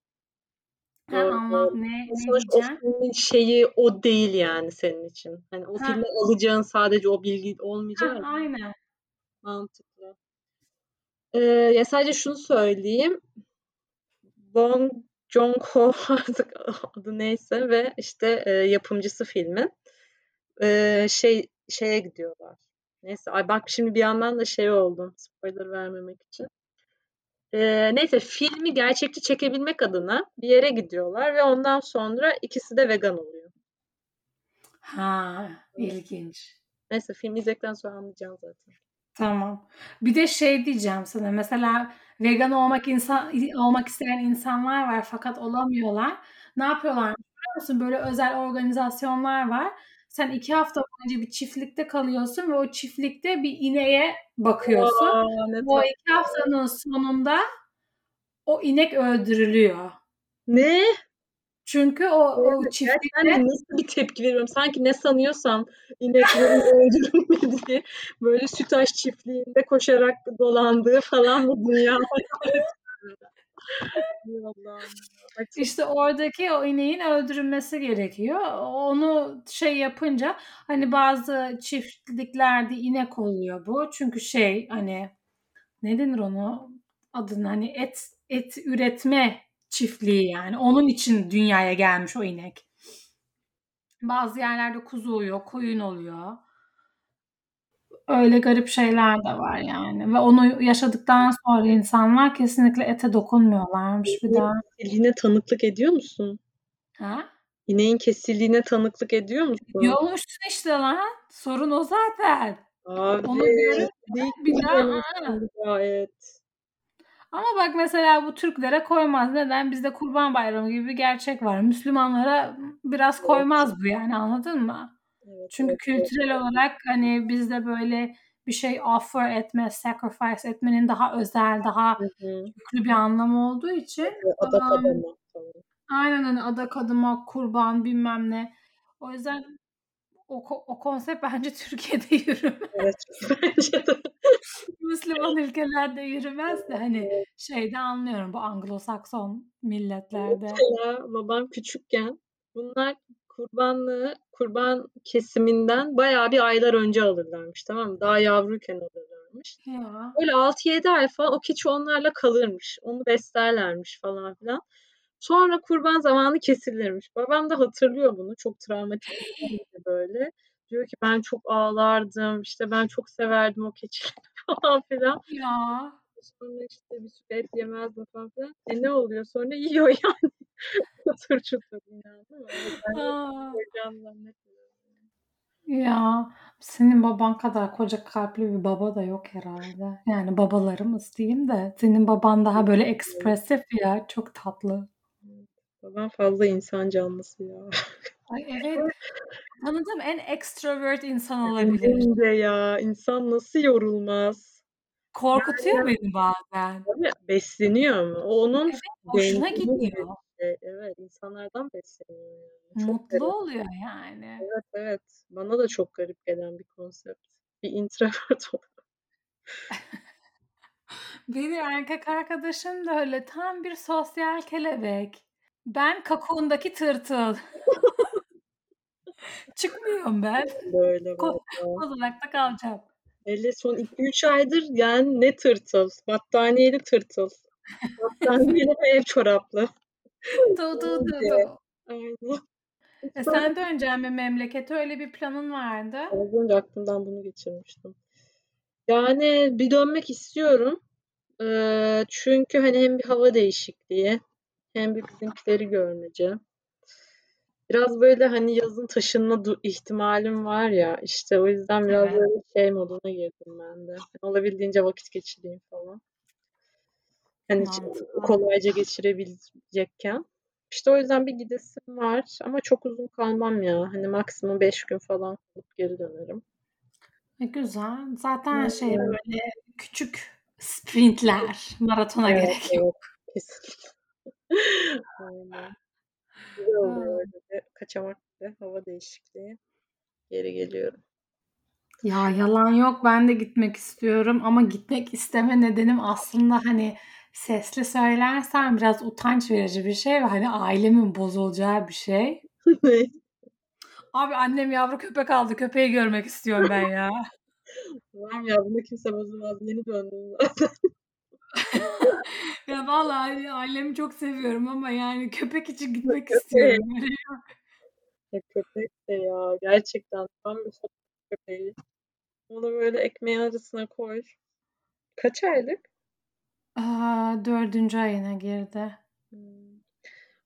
Ha, Doğru, anlat. doğru. Ne Ama ne sonuçta o filmin şeyi o değil yani senin için. Hani o Heh. filmden alacağın sadece o bilgi olmayacağı Heh, için aynen. mantıklı. Eee, ya sadece şunu söyleyeyim. Bong Joon-ho artık adı neyse ve işte, eee, yapımcısı filmin. Eee, şey şeye gidiyorlar. Neyse, ay bak şimdi bir yandan da şey oldum, spoiler vermemek için. Eee, neyse filmi gerçekçi çekebilmek adına bir yere gidiyorlar ve ondan sonra ikisi de vegan oluyor. Ha, ilginç. Neyse filmi izledikten sonra anlayacaksın zaten. Tamam. Bir de şey diyeceğim sana, mesela vegan olmak insan olmak isteyen insanlar var fakat olamıyorlar. Ne yapıyorlarmış biliyor musun? Böyle özel organizasyonlar var. Sen 2 hafta boyunca bir çiftlikte kalıyorsun ve o çiftlikte bir ineğe bakıyorsun. A! Ne O. 2 haftanın sonunda o inek öldürülüyor. Ne? Çünkü o o Evet, de çiftlikte nasıl bir tepki veriyorum? Sanki ne sanıyorsam ineklerin öldürülmediği, böyle Sütaş çiftliğinde koşarak dolandığı falan bir dünya İşte oradaki o ineğin öldürülmesi gerekiyor. Onu şey yapınca, hani, bazı çiftliklerde inek oluyor bu. Çünkü şey, hani, ne denir ona? Adını, hani, et et üretme çiftliği yani. Onun için dünyaya gelmiş o inek. Bazı yerlerde kuzu oluyor, koyun oluyor. Öyle garip şeyler de var yani ve onu yaşadıktan sonra insanlar kesinlikle ete dokunmuyorlarmış bir daha. kesildiğine tanıklık ediyor musun? Ha? İneğin kesildiğine tanıklık ediyor musun? Ediyormuşsun işte lan. Sorun o zaten. Abi, Onu değil bir daha gayet. Ama bak mesela bu Türklere koymaz. Neden? Bizde Kurban Bayramı gibi bir gerçek var. Müslümanlara biraz Evet. koymaz bu yani, anladın mı? Evet, Çünkü evet, evet, kültürel evet. olarak, hani, bizde böyle bir şey offer etme, sacrifice etmenin daha özel, daha Hı hı. yüklü bir anlamı olduğu için, Tabii, adak ımm adama. Aynen, hani, adak adamak, kurban, bilmem ne. O yüzden O o konsept bence Türkiye'de yürümez. Evet, bence de. Müslüman ülkelerde yürümez de hani şeyde anlıyorum bu Anglo-Sakson milletlerde. Mesela babam küçükken bunlar kurbanlığı kurban kesiminden bayağı bir aylar önce alırlarmış tamam mı? Daha yavruyken alırlarmış. Ya. Böyle 6-7 ay falan o keçi onlarla kalırmış. Onu beslerlermiş falan filan. Sonra kurban zamanı kesilirmiş. Babam da hatırlıyor bunu. Çok travmatik bir şeydi böyle. Diyor ki ben çok ağlardım. işte ben çok severdim o keçileri falan filan. Ya. Sonra işte bir süre et yemezdim falan filan. E ne oluyor sonra? Yiyor yani. çatır çatır yani. Ben A! heyecan zannetmiyorum. Ya, senin baban kadar koca kalpli bir baba da yok herhâlde. Yani babalarımız diyeyim de senin baban daha böyle ekspresif ya, çok tatlı. Babam fazla insan canlısı ya. Ay, evet. Tanıdığım en extrovert insan olabilir. de ya. İnsan nasıl yorulmaz? Korkutuyor Yani beni bazen. Tabii, besleniyor mu? Onun Evet, hoşuna gidiyor. Şey. Evet, insanlardan besleniyor yani. Çok Mutlu garip. oluyor yani. Evet, evet. Bana da çok garip gelen bir konsept. Bir introvert olarak. Benim erkek arkadaşım da öyle. Tam bir sosyal kelebek. Ben Cocoon'daki tırtıl. Çıkmıyorum ben. Ben de öyle Ko valla. kozalakta kalacağım. Hele son 2-3 aydır yani ne tırtıl? Battaniyeli tırtıl. Battaniyeli ve ev çoraplı. Du, du, du, du. Aynen. E, sen döneceksin mi memlekete? Öyle bir planın vardı. Az önce aklımdan bunu geçirmiştim. Yani bir dönmek istiyorum. Eee, çünkü hani hem bir hava değişikliği hem bir bizimkileri görmece. Biraz böyle hani yazın taşınma ihtimalim var ya işte o yüzden biraz Evet. böyle şey moduna girdim ben de. Olabildiğince vakit geçireyim falan. Hani Mantıklı. kolayca geçirebilecekken. İşte o yüzden bir gidesim var ama çok uzun kalmam ya. Hani maksimum 5 gün falan kalıp geri dönerim. E, güzel. Zaten şey Aynen. böyle küçük sprintler, maratona Evet, gerek yok. evet. Kesinlikle. Aynen. Güzel oluyor öyle kaçamak de hava değişikliği. Geri geliyorum. Ya, yalan yok, ben de gitmek istiyorum ama gitmek isteme nedenim aslında, hani, sesli söylersem biraz utanç verici bir şey ve, hani, ailemin bozulacağı bir şey. Abi annem yavru köpek aldı, köpeği görmek istiyorum ben ya. Tamam ya, bunda kimse bozulmaz. Yeni döndüm zaten. Ya, vallahi ailemi çok seviyorum ama yani köpek için gitmek Köpek. istiyorum. Ya, köpek de ya gerçekten tam bir köpeği. Onu böyle ekmeğin arasına koy. Kaç aylık? Aaa, 4. ayına girdi. Hımm.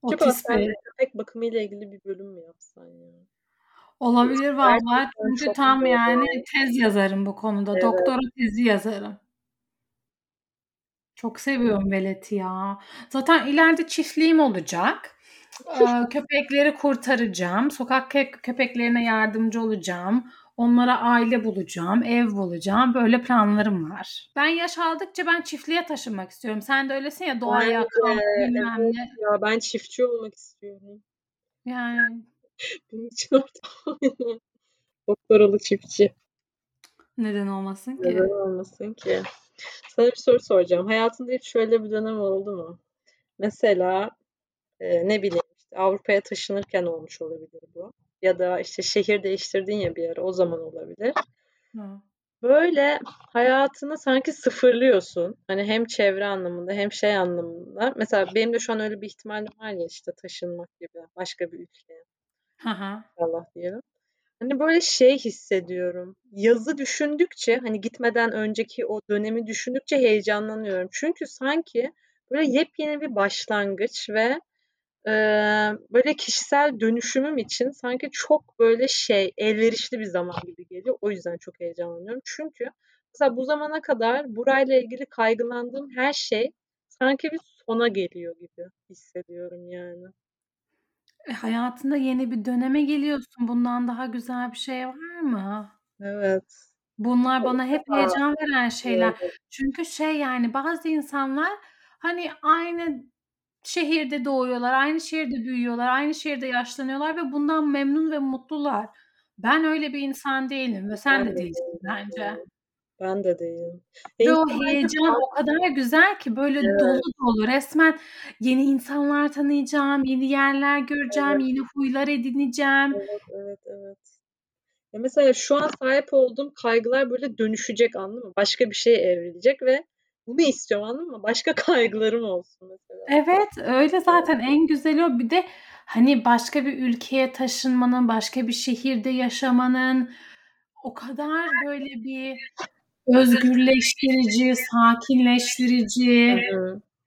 Acaba bir köpek bakımıyla ilgili bir bölüm mü yapsan ya? Olabilir vallahi Gerçekten çünkü tam yani ya. tez yazarım bu konuda. Evet. Doktora tezi yazarım. Çok seviyorum veleti ya. Zaten ileride çiftliğim olacak. Eee, köpekleri kurtaracağım. Sokak köpeklerine yardımcı olacağım. Onlara aile bulacağım, ev bulacağım. Böyle planlarım var. Ben yaş aldıkça ben çiftliğe taşınmak istiyorum. Sen de öylesin ya doğaya, kamp, bilmem Evet ne. ya, ben çiftçi olmak istiyorum. Yani Bunun için orada. Doktoralı çiftçi. Neden olmasın Neden ki? olmasın ki? Sana bir soru soracağım. Hayatında hiç şöyle bir dönem oldu mu? Mesela, eee, ne bileyim, işte, Avrupa'ya taşınırken olmuş olabilir bu ya da, işte, şehir değiştirdin ya bir ara, o zaman olabilir. Hı. Böyle hayatını sanki sıfırlıyorsun. Hani hem çevre anlamında hem şey anlamında. Mesela benim de şu an öyle bir ihtimalim var ya, işte, taşınmak gibi başka bir ülkeye. Hı. İnşallah diyelim. Hani, böyle şey hissediyorum. Yazı düşündükçe, hani, gitmeden önceki o dönemi düşündükçe heyecanlanıyorum. Çünkü sanki böyle yepyeni bir başlangıç ve, eee, böyle kişisel dönüşümüm için sanki çok böyle şey, elverişli bir zaman gibi geliyor. O yüzden çok heyecanlanıyorum. Çünkü mesela bu zamana kadar burayla ilgili kaygılandığım her şey sanki bir sona geliyor gibi hissediyorum yani. E, hayatında yeni bir döneme geliyorsun. Bundan daha güzel bir şey var mı? Evet. Bunlar bana hep heyecan veren şeyler. Evet. Çünkü şey, yani, bazı insanlar, hani, aynı şehirde doğuyorlar, aynı şehirde büyüyorlar, aynı şehirde yaşlanıyorlar ve bundan memnun ve mutlular. Ben öyle bir insan değilim ve sen Ben de de değilsin değilim. bence. Ben de değilim. Ve o heyecan o kadar güzel ki böyle dolu Evet. dolu resmen yeni insanlar tanıyacağım, yeni yerler göreceğim, Evet. yeni huylar edineceğim. Evet, evet, evet. Ya, mesela şu an sahip olduğum kaygılar böyle dönüşecek, anladın mı? Başka bir şeye evrilecek ve bunu istiyorum, anladın mı? Başka kaygılarım olsun mesela. Evet, öyle zaten en güzeli o. Bir de, hani, başka bir ülkeye taşınmanın, başka bir şehirde yaşamanın o kadar böyle bir özgürleştirici, sakinleştirici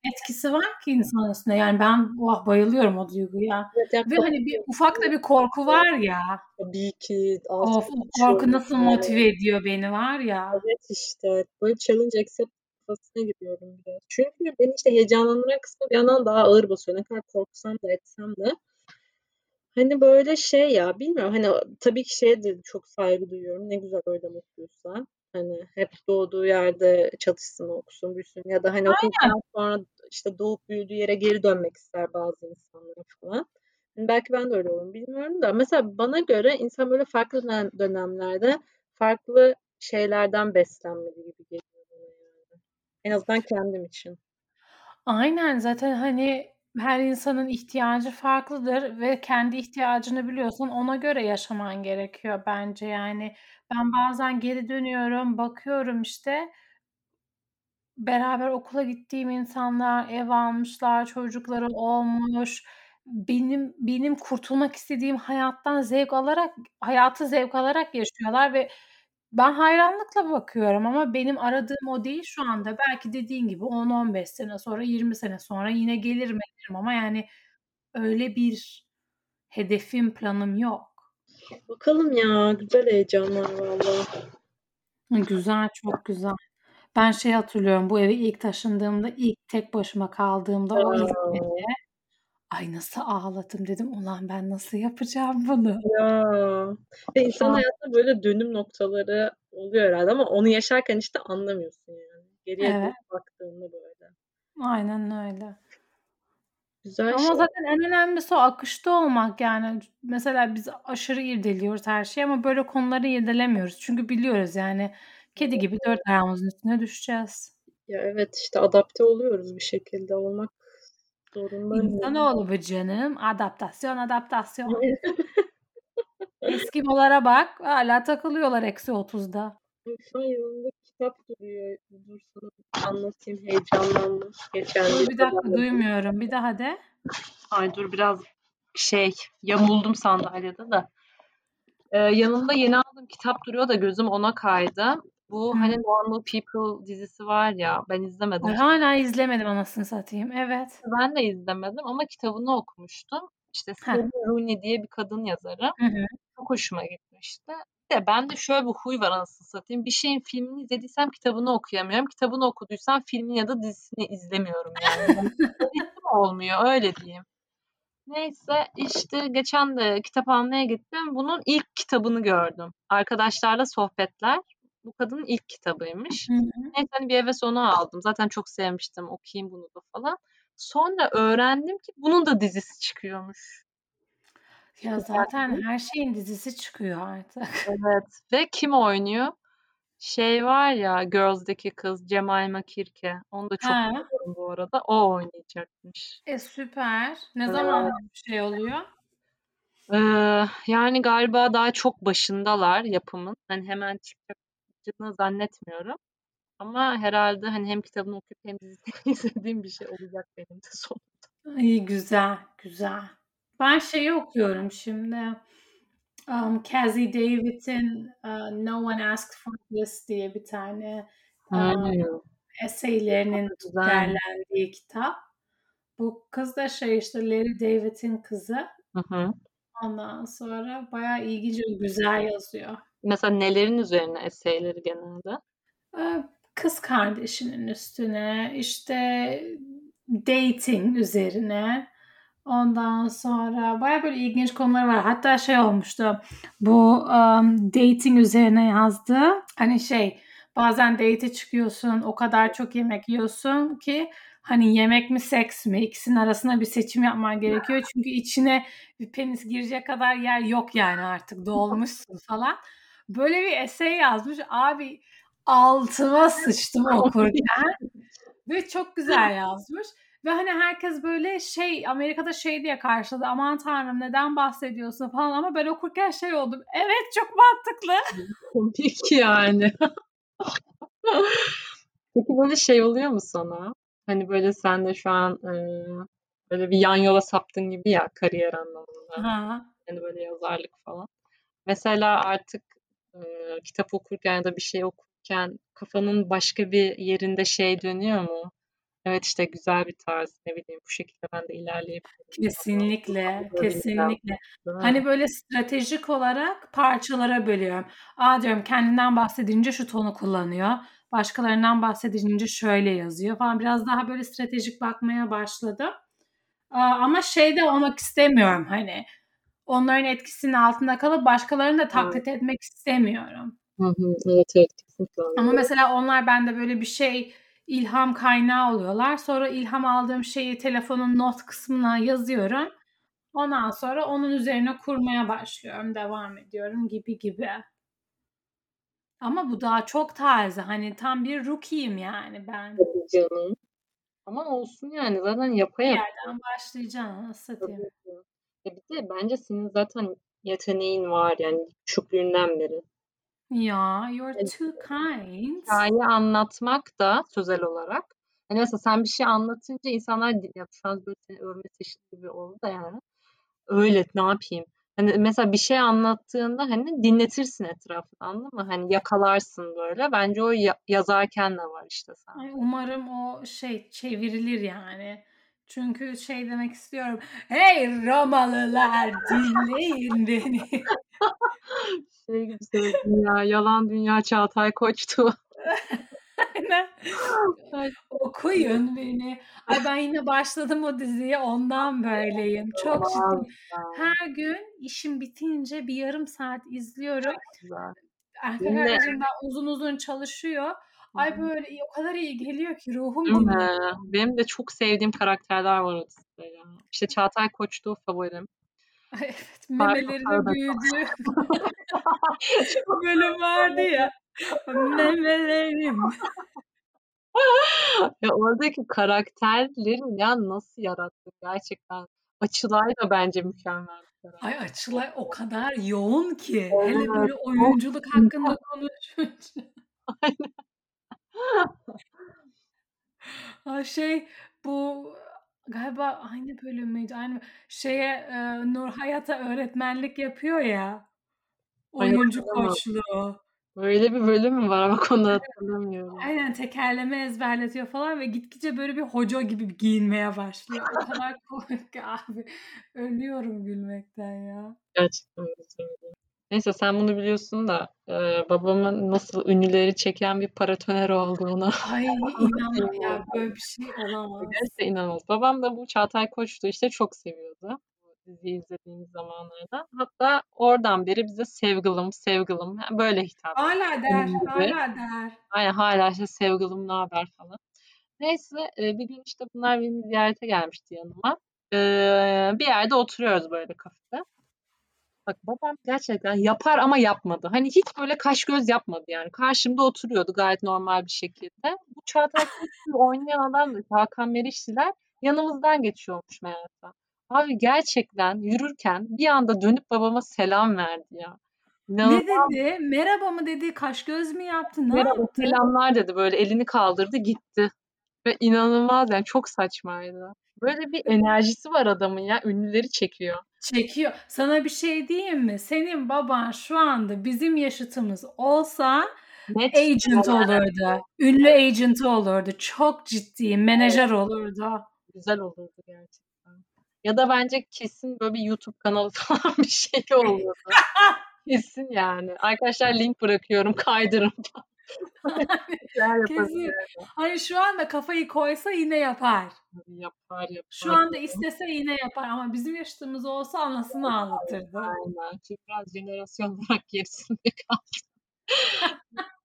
etkisi var ki insan üstünde. Yani ben, oh, bayılıyorum o duyguya Evet, ve, hani, bir ufak da bir korku var ya. Tabii ki. Of, korku nasıl motive ediyor beni var ya. Evet, işte. Böyle challenge accept kafasına giriyorum biraz. Çünkü beni, işte, heyecanlandıran kısmı bir yandan daha ağır basıyor. Ne kadar korksam da etsem de. Hani, böyle şey ya, bilmiyorum, hani, tabii ki şeye de çok saygı duyuyorum. Ne güzel öyle mutluysa. Hani, hep doğduğu yerde çalışsın, okusun, büyüsün ya da, hani, okuduktan sonra, işte, doğup büyüdüğü yere geri dönmek ister bazı insanlar falan. Hani, belki ben de öyle olurum, bilmiyorum da. Mesela bana göre insan böyle farklı dönem dönemlerde farklı şeylerden beslenmeli gibi geliyor yani. En azından kendim için. Aynen, zaten, hani, her insanın ihtiyacı farklıdır ve kendi ihtiyacını biliyorsan ona göre yaşaman gerekiyor bence yani. Ben bazen geri dönüyorum, bakıyorum, işte beraber okula gittiğim insanlar ev almışlar, çocukları olmuş. Benim benim kurtulmak istediğim hayattan zevk alarak hayatı zevk alarak yaşıyorlar ve ben hayranlıkla bakıyorum ama benim aradığım o değil şu anda. Belki dediğin gibi 10-15 sene sonra, 20 sene sonra yine gelirim ederim ama yani öyle bir hedefim, planım yok. Bakalım ya, güzel heyecanlar valla. Güzel, çok güzel. Ben şeyi hatırlıyorum, bu eve ilk taşındığımda, ilk tek başıma kaldığımda o ilk gece, Ya. Ay nasıl ağladım, dedim ulan ben nasıl yapacağım bunu? Ya. Ve insanın Ah. hayatında böyle dönüm noktaları oluyor herhâlde ama onu yaşarken, işte, anlamıyorsun yani. Geriye Evet. baktığında böyle. Aynen öyle. Güzel Ama şey. zaten en önemlisi o akışta olmak yani. Mesela biz aşırı irdeliyoruz her şeyi ama böyle konuları irdelemiyoruz. Çünkü biliyoruz yani kedi gibi 4 ayağımızın üstüne düşeceğiz. Ya, evet, işte, adapte oluyoruz bir şekilde. Olmak zorundayız. İnsanoğlu bu canım. Adaptasyon, adaptasyon. Eskimolara bak, hâlâ takılıyorlar -30'da. Ay, şu an yanımda kitap duruyor. Dur sana anlatayım, heyecanlandım. Geçen Dur bir dakika sabah duymuyorum. Bir daha de. Ay, dur biraz şey, yamuldum sandalyede de. Eee, yanımda yeni aldığım kitap duruyor da gözüm ona kaydı. Bu, Hı. hani, Normal People dizisi var ya, ben izlemedim. Hâlâ izlemedim anasını satayım. Evet. Ben de izlemedim ama kitabını okumuştum. İşte. Sally Rooney diye bir kadın yazarı. Hı hı. Çok hoşuma gitmişti. Bir de bende şöyle bir huy var anasını satayım. Bir şeyin filmini izlediysem kitabını okuyamıyorum. Kitabını okuduysam filmini ya da dizisini izlemiyorum yani. Ritim olmuyor, öyle diyeyim. Neyse, işte, geçen de kitap almaya gittim. Bunun ilk kitabını gördüm. Arkadaşlarla sohbetler. Bu kadının ilk kitabıymış. Hı hı. Neyse, hani, bir heves onu aldım. Zaten çok sevmiştim, okuyayım bunu da falan. Sonra öğrendim ki bunun da dizisi çıkıyormuş. Ya, zaten her şeyin dizisi çıkıyor artık. Evet ve kim oynuyor? Şey var ya, Girls'daki kız Jemima Kirke. Onu da çok He. seviyorum bu arada. O oynayacakmış. E, süper. Ne Evet. zaman şey oluyor? Eee, yani galiba daha çok başındalar yapımın. Hani, hemen çıkacağını zannetmiyorum. Ama herhâlde, hani, hem kitabını okuyup hem dizisini izlediğim bir şey olacak benim de sonunda. İyi, güzel, güzel. Ben şeyi okuyorum şimdi, emm, Casie David'in, eee, No One Asked for This diye bir tane, essay'lerinin Güzel. derlendiği kitap. Bu kız da şey, işte, Larry David'in kızı. Hı hı. Ondan sonra bayağı ilginç ve güzel yazıyor. Mesela nelerin üzerine essay'leri genelde? Eee, kız kardeşinin üstüne, işte, dating üzerine, ondan sonra bayağı böyle ilginç konuları var. Hatta şey olmuştu, bu, emm, dating üzerine yazdığı, hani, şey, bazen date'e çıkıyorsun, o kadar çok yemek yiyorsun ki, Hani yemek mi seks mi ikisinin arasında bir seçim yapman gerekiyor. Çünkü içine bir penis girecek kadar yer yok yani artık dolmuşsun falan. Böyle bir essay yazmış. Abi altıma sıçtım okurken. Ve çok güzel yazmış. Ve hani herkes böyle şey Amerika'da şey diye karşıladı. Aman tanrım neden bahsediyorsun falan ama ben okurken şey oldum. Evet çok mantıklı. Komik yani. Peki böyle şey oluyor mu sana? Hani böyle sen de şu an e, böyle bir yan yola saptın gibi ya kariyer anlamında. Ha. Hani böyle yazarlık falan. Mesela artık e, kitap okurken ya da bir şey okurken kafanın başka bir yerinde şey dönüyor mu? Evet işte güzel bir tarz ne bileyim bu şekilde ben de ilerleyebilirim. Kesinlikle, kesinlikle. Hani böyle stratejik olarak parçalara bölüyorum. Aa diyorum kendinden bahsedince şu tonu kullanıyor. Başkalarından bahsedince şöyle yazıyor falan. Biraz daha böyle stratejik bakmaya başladım. Ama şey de olmak istemiyorum hani. Onların etkisinin altında kalıp başkalarını da taklit evet. etmek istemiyorum. Hı hı, evet evet kesinlikle. Ama mesela onlar bende böyle bir şey ilham kaynağı oluyorlar. Sonra ilham aldığım şeyi telefonun not kısmına yazıyorum. Ondan sonra onun üzerine kurmaya başlıyorum, devam ediyorum gibi gibi. Ama bu daha çok taze. Hani tam bir rookie'yim yani ben. Tabii canım. Ama olsun yani zaten yapa Bir yerden başlayacaksın satayım. E bir de bence senin zaten yeteneğin var yani küçüklüğünden beri. Ya, you're too kind. Hikaye anlatmak da sözel olarak. Hani mesela sen bir şey anlatınca insanlar ya şu an böyle seni övme çeşidi gibi oldu da yani. Öyle ne yapayım? Hani mesela bir şey anlattığında hani dinletirsin etrafını anladın mı? Hani yakalarsın böyle. Bence o ya- yazarken de var işte sen. Ay, umarım o şey çevrilir yani. Çünkü şey demek istiyorum. Hey Romalılar dinleyin beni. şey gibi ya. Yalan Dünya Çağatay Koç'tu. Aynen. Okuyun beni. Ay ben yine başladım o diziye ondan böyleyim. Çok ciddi. Her gün işim bitince bir yarım saat izliyorum. Erkek arkadaşım da uzun uzun çalışıyor. Ay böyle o kadar iyi geliyor ki ruhum dinliyor. Benim de çok sevdiğim karakterler var o dizide ya. İşte Çağatay Koç'tu favorim. Ay evet memelerinin büyüdüğü bölüm vardı ya. Memelerim. ya oradaki karakterlerin ya nasıl yarattı gerçekten. Açılay da bence mükemmel. Ay Açılay o kadar yoğun ki. Evet, Hele böyle oyunculuk hakkında konuşunca. Aynen. Ha, şey bu galiba aynı bölüm müydü? Aynı şeye e, Nur Hayat'a öğretmenlik yapıyor ya. Oyuncu koçluğu. Öyle bir bölüm mü var ama konuda hatırlamıyorum. Aynen tekerleme ezberletiyor falan ve gitgide böyle bir hoca gibi giyinmeye başlıyor. O kadar komik ki abi. Ölüyorum gülmekten ya. Gerçekten. Neyse sen bunu biliyorsun da e, babamın nasıl ünlüleri çeken bir paratoner olduğunu. Ay inan ya böyle bir şey olamaz. Gerçekten inanılmaz. Babam da bu Çağatay Koç'tu işte çok seviyordu diziyi izlediğimiz zamanlarda. Hatta oradan beri bize sevgilim, sevgilim böyle hitap Hala der, hala der. Aynen hala işte sevgilim ne haber falan. Neyse bir gün işte bunlar beni ziyarete gelmişti yanıma. Bir yerde oturuyoruz böyle kafede. Bak babam gerçekten yapar ama yapmadı. Hani hiç böyle kaş göz yapmadı yani. Karşımda oturuyordu gayet normal bir şekilde. Bu Çağatay Koç'u oynayan adam da Hakan Merişliler yanımızdan geçiyormuş meğerse. Abi gerçekten yürürken bir anda dönüp babama selam verdi ya. İnanılmaz. Ne dedi? Merhaba mı dedi? Kaş göz mü yaptı? Ne Merhaba, yaptı? selamlar dedi. Böyle elini kaldırdı gitti. Ve inanılmaz yani çok saçmaydı. Böyle bir enerjisi var adamın ya. Ünlüleri çekiyor. Çekiyor. Sana bir şey diyeyim mi? Senin baban şu anda bizim yaşıtımız olsa Net agent olurdu. Ünlü agent olurdu. Çok ciddi. Menajer evet. olurdu. Güzel olurdu gerçekten. Ya da bence kesin böyle bir YouTube kanalı falan bir şey olurdu. kesin yani. Arkadaşlar link bırakıyorum kaydırın. Kesin. Hani şu anda kafayı koysa yine yapar. Yapar yapar. Şu anda istese yine yapar ama bizim yaşadığımız olsa anasını ağlatırdı. Aynen. Çünkü biraz jenerasyon olarak gerisinde kaldı.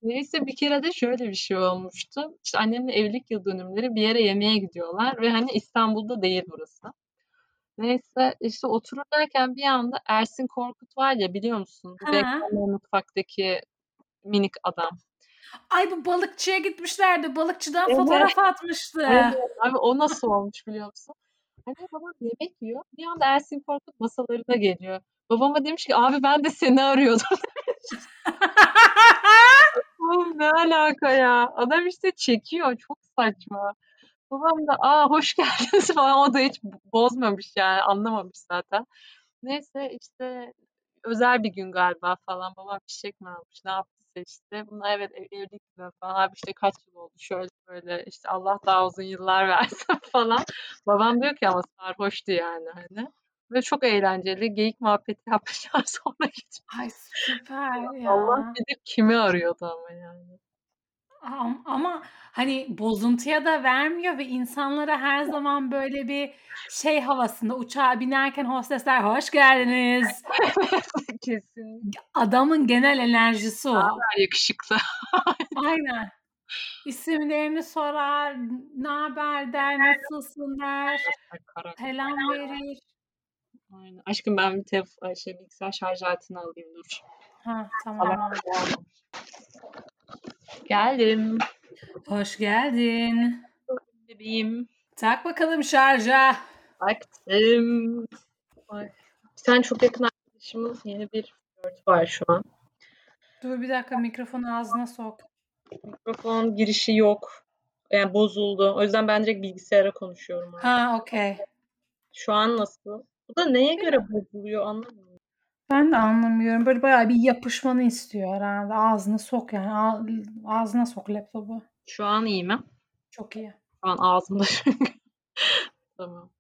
Neyse bir kere de şöyle bir şey olmuştu. İşte annemle evlilik yıl dönümleri bir yere yemeğe gidiyorlar ve hani İstanbul'da değil burası. Neyse işte otururlarken bir anda Ersin Korkut var ya biliyor musun? Bu Mutfak'taki minik adam. Ay bu balıkçıya gitmişlerdi. Balıkçıdan Evet. fotoğraf atmıştı. Evet, abi o nasıl olmuş biliyor musun? Anne babam yemek yiyor. Bir anda Ersin Korkut masalarına geliyor. Babama demiş ki abi ben de seni arıyordum. Oğlum ne alaka ya? Adam işte çekiyor. Çok saçma. Babam da aa hoş geldiniz falan. O da hiç bozmamış yani. Anlamamış zaten. Neyse işte özel bir gün galiba falan. Babam çiçek mi almış? Ne yaptıysa işte. Bunlar evet ev- evlilik falan. Abi işte kaç yıl oldu? Şöyle böyle işte Allah daha uzun yıllar versin falan. Babam diyor ki ama sarhoştu yani hani. Ve çok eğlenceli. Geyik muhabbeti yapmışlar sonra gitmiş. Ay süper ya. Allah bilir kimi arıyordu ama yani. Am- Ama hani bozuntuya da vermiyor ve insanlara her zaman böyle bir şey havasında uçağa binerken hostesler hoş geldiniz. Kesinlikle. Adamın genel enerjisi o. Haber yakışıklı. Aynen. İsimlerini sorar, ne haber der, nasılsın der, Karakter. selam verir. Aynen. Aşkım ben bir telef şey, bilgisayar şarj aletini alayım dur. Ha tamam. Allah Geldim. Hoş geldin. Bebeğim. Tak bakalım şarja. Baktım. Ay. Bir tane çok yakın arkadaşımın yeni bir flört var şu an. Dur bir dakika mikrofonu ağzına sok. Mikrofon girişi yok. Yani bozuldu. O yüzden ben direkt bilgisayara konuşuyorum. Artık. Ha okey. Şu an nasıl? Bu da neye göre bozuluyor anlamıyorum. Ben de anlamıyorum. Böyle bayağı bir yapışmanı istiyor herhalde. Ağzına sok yani. Ağ- Ağzına sok laptopu. Şu an iyi mi? Çok iyi. Şu an ağzımda çünkü. tamam.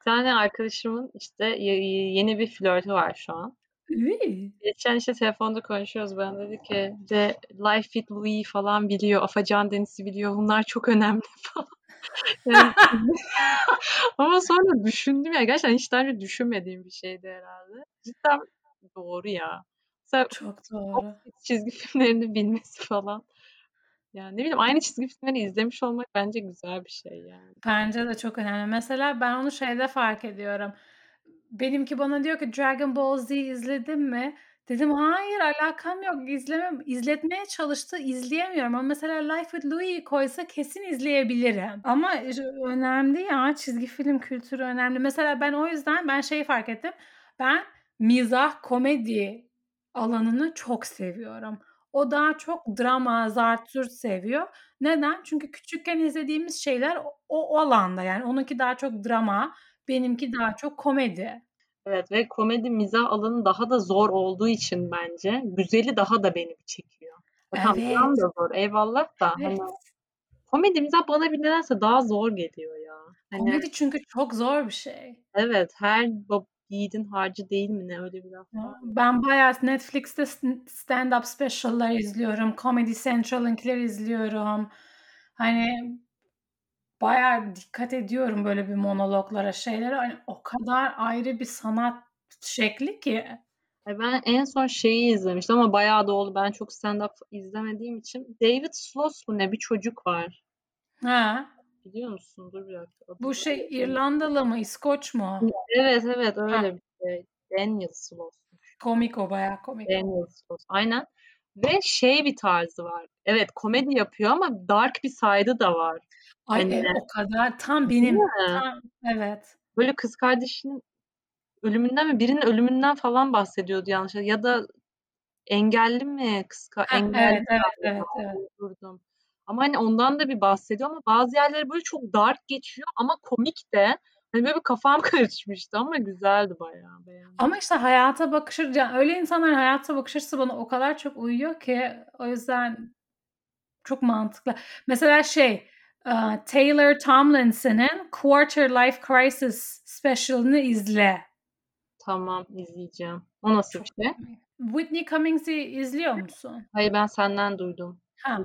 Bir tane arkadaşımın işte ye- yeni bir flörtü var şu an. İyi. Geçen işte telefonda konuşuyoruz. Ben dedi ki de Life with Louis falan biliyor. Afacan Deniz'i biliyor. Bunlar çok önemli falan. Yani, ama sonra düşündüm ya. Gerçekten hiç daha önce düşünmediğim bir şeydi herhalde. Cidden doğru ya. Mesela Çok doğru. çizgi filmlerini bilmesi falan. Yani ne bileyim aynı çizgi filmleri izlemiş olmak bence güzel bir şey yani. Bence de çok önemli. Mesela ben onu şeyde fark ediyorum. Benimki bana diyor ki Dragon Ball Z izledin mi? Dedim hayır alakam yok izlemem. İzletmeye çalıştı izleyemiyorum. Ama mesela Life with Louis'i koysa kesin izleyebilirim. Ama önemli ya çizgi film kültürü önemli. Mesela ben o yüzden ben şeyi fark ettim. Ben mizah komedi alanını çok seviyorum. O daha çok drama, zartürt seviyor. Neden? Çünkü küçükken izlediğimiz şeyler o, o alanda yani onunki daha çok drama, benimki daha çok komedi. Evet ve komedi mizah alanı daha da zor olduğu için bence güzeli daha da beni çekiyor. Tamam Evet. dram da zor eyvallah da Evet. hani komedi mizah bana bir nedense daha zor geliyor ya. Hani Komedi çünkü çok zor bir şey. evet her yiğidin harcı değil mi ne öyle bir laf var. Ben bayağı Netflix'te stand-up special'lar izliyorum. Comedy Central'ınkiler izliyorum. Hani bayağı dikkat ediyorum böyle bir monologlara, şeylere. Hani o kadar ayrı bir sanat şekli ki. Ay Ben en son şeyi izlemiştim ama bayağı da oldu. Ben çok stand-up izlemediğim için. David Sloss mu ne bir çocuk var. Ha, Biliyor musun? Dur bir dakika. Adı bu şey İrlandalı mı, İskoç mu? Evet evet öyle Ha. bir şey. Daniel Sloss. Komik o, bayağı komik. Daniel Sloss. Aynen. Ve şey bir tarzı var. Evet komedi yapıyor ama dark bir side'ı da var. Ay Hani e, o kadar tam benim tam evet. Böyle kız kardeşinin ölümünden mi birinin ölümünden falan bahsediyordu yanlış ya da engelli mi kız Ha, engelli evet evet evet evet. uydurdum. Ama hani ondan da bir bahsediyor ama bazı yerleri böyle çok dark geçiyor ama komik de. Hani böyle bir kafam karışmıştı ama güzeldi bayağı beğendim. Ama işte hayata bakış yani öyle insanların hayata bakış açısı bana o kadar çok uyuyor ki o yüzden çok mantıklı. Mesela şey e, Taylor Tomlinson'ın Quarter Life Crisis special'ını izle. Tamam izleyeceğim. O nasıl bir şey? Whitney Cummings'i izliyor musun? Hayır ben senden duydum. Ha,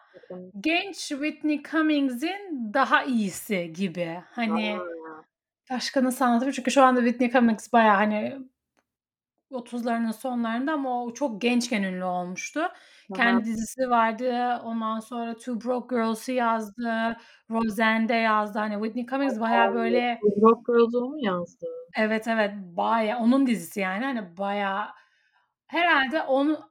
genç Whitney Cummings'in daha iyisi gibi. Hani Aa, başka nasıl anlatayım? Çünkü şu anda Whitney Cummings bayağı hani 30'larının sonlarında ama o çok gençken ünlü olmuştu. Hı Kendi dizisi vardı. Ondan sonra Two Broke Girls'ı yazdı. Roseanne'de yazdı. Hani Whitney Cummings bayağı böyle Two Broke Girls o mu yazdı? Evet, evet. Bayağı onun dizisi yani. Hani bayağı herhâlde onu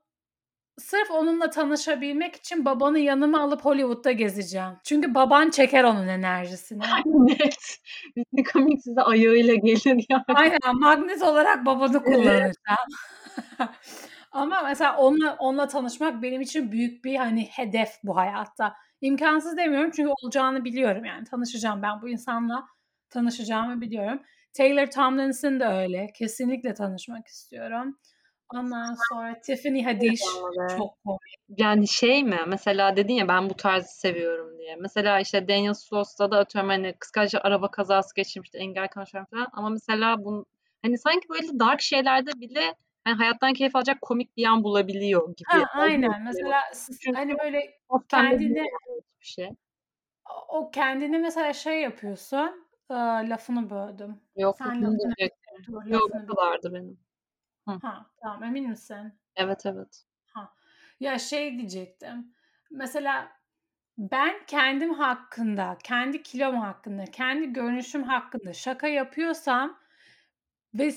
sırf onunla tanışabilmek için babanı yanıma alıp Hollywood'da gezeceğim. Çünkü baban çeker onun enerjisini. Net. Whitney Cummings size ayağıyla gelir yani. Aynen, magnet olarak babanı kullanacağım. Ama mesela onunla onunla tanışmak benim için büyük bir, hani, hedef bu hayatta. İmkânsız demiyorum çünkü olacağını biliyorum yani. Tanışacağım ben bu insanla tanışacağımı biliyorum. Taylor Tomlinson da öyle. Kesinlikle tanışmak istiyorum. Ondan sonra Tiffany Haddish çok komik. Yani şey mi? Mesela dedin ya ben bu tarzı seviyorum diye. Mesela işte Daniel Sloss'ta da atıyorum hani kıskançlı araba kazası geçirmişti, engel konuşan falan. Ama mesela bun hani sanki böyle dark şeylerde bile hani hayattan keyif alacak komik bir yan bulabiliyor gibi. Ha, aynen. Mesela s Çünkü hani böyle o kendini bir şey. o kendini mesela şey yapıyorsun, aaa, lafını böldüm. Yok, Sen lafını Yok, lafını kadardı benim. Hı. Ha, tamam emin misin? Evet, evet. Ha. Ya şey diyecektim. Mesela ben kendim hakkında, kendi kilom hakkında, kendi görünüşüm hakkında şaka yapıyorsam ve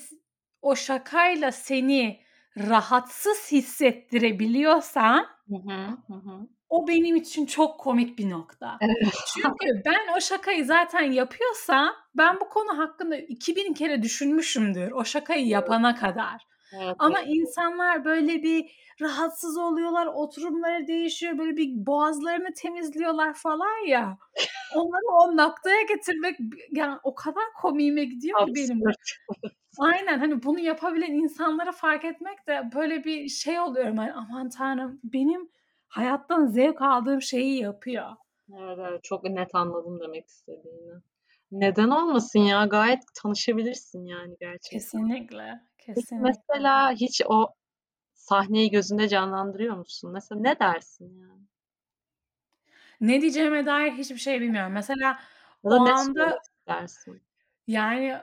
o şakayla seni rahatsız hissettirebiliyorsam Hı hı. Hı hı. o benim için çok komik bir nokta. Evet. Çünkü ben o şakayı zaten yapıyorsam ben bu konu hakkında 2000 kere düşünmüşümdür o şakayı yapana kadar. Evet, Ama evet. insanlar böyle bir rahatsız oluyorlar, oturumları değişiyor, böyle bir boğazlarını temizliyorlar falan ya. Onları o noktaya getirmek yani o kadar komiğime gidiyor ki benim. Aynen, hani bunu yapabilen insanları fark etmek de böyle bir şey oluyorum hani aman tanrım benim hayattan zevk aldığım şeyi yapıyor. Evet, evet. Çok net anladım demek istediğini. Neden olmasın ya? Gayet tanışabilirsin yani gerçekten. Kesinlikle, Peki kesinlikle. mesela hiç o sahneyi gözünde canlandırıyor musun? Mesela ne dersin yani? Ne diyeceğime dair hiçbir şey bilmiyorum. Mesela Ya o ne anda istersin? yani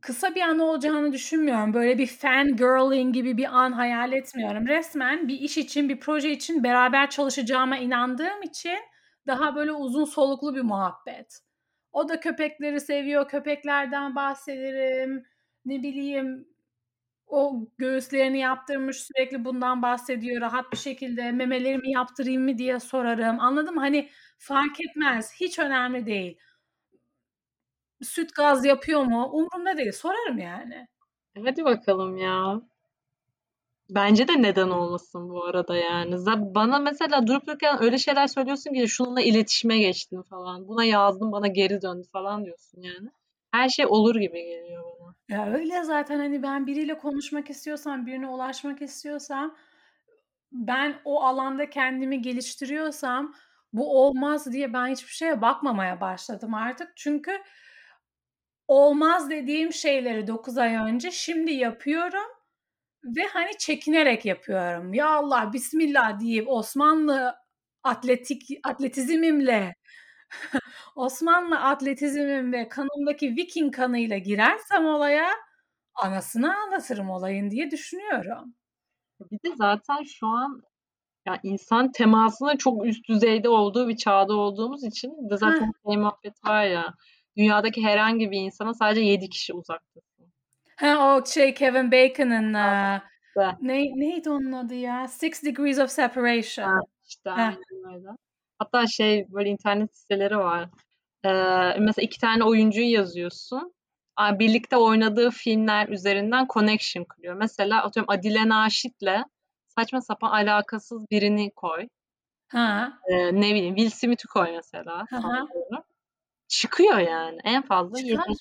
kısa bir an olacağını düşünmüyorum. Böyle bir fangirling gibi bir an hayal etmiyorum. Resmen bir iş için, bir proje için beraber çalışacağıma inandığım için daha böyle uzun soluklu bir muhabbet. O da köpekleri seviyor, köpeklerden bahsederim. Ne bileyim, o göğüslerini yaptırmış, sürekli bundan bahsediyor rahat bir şekilde. Memelerimi yaptırayım mı diye sorarım. Anladın mı? Hani fark etmez, hiç önemli değil. Süt gaz yapıyor mu? Umurumda değil. Sorarım yani. Hadi bakalım ya. Bence de neden olmasın bu arada yani. Bana mesela durup dururken öyle şeyler söylüyorsun ki şununla iletişime geçtim falan. Buna yazdım bana geri döndü falan diyorsun yani. Her şey olur gibi geliyor. Ya öyle zaten hani ben biriyle konuşmak istiyorsam, birine ulaşmak istiyorsam, ben o alanda kendimi geliştiriyorsam bu olmaz diye ben hiçbir şeye bakmamaya başladım artık. Çünkü olmaz dediğim şeyleri 9 ay önce şimdi yapıyorum ve hani çekinerek yapıyorum. Ya Allah bismillah deyip Osmanlı atletik atletizmimle Osmanlı atletizmim ve kanımdaki Viking kanıyla girersem olaya anasını ağlatırım olayın diye düşünüyorum. Bir de zaten şu an ya insan temasının çok üst düzeyde olduğu bir çağda olduğumuz için de zaten Heh. şey muhabbet var ya dünyadaki herhangi bir insana sadece 7 kişi uzaktasın. Ha o şey Kevin Bacon'ın İşte. ne neydi onun adı ya? Six Degrees of Ha, Separation. işte Heh. aynen öyle. Hatta şey böyle internet siteleri var. Eee, mesela iki tane oyuncuyu yazıyorsun. Birlikte oynadığı filmler üzerinden connection kuruyor. Mesela atıyorum Adile Naşit'le saçma sapan alakasız birini koy. Ha. Eee, ne bileyim Will Smith'i koy mesela sallıyorum. Çıkıyor yani. En fazla 7. Çıkar.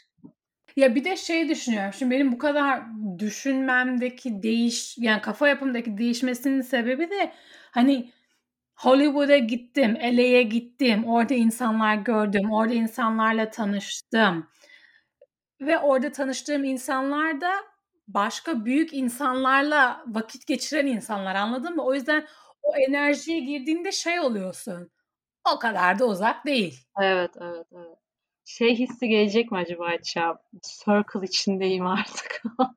Ya bir de şey düşünüyorum. Şimdi benim bu kadar düşünmemdeki değiş yani kafa yapımdaki değişmesinin sebebi de hani Hollywood'a gittim, LA'ye gittim, orada insanlar gördüm, orada insanlarla tanıştım. Ve orada tanıştığım insanlar da başka büyük insanlarla vakit geçiren insanlar, anladın mı? O yüzden o enerjiye girdiğinde şey oluyorsun, o kadar da uzak değil. Evet, evet, evet. şey hissi gelecek mi acaba ya? Circle içindeyim artık.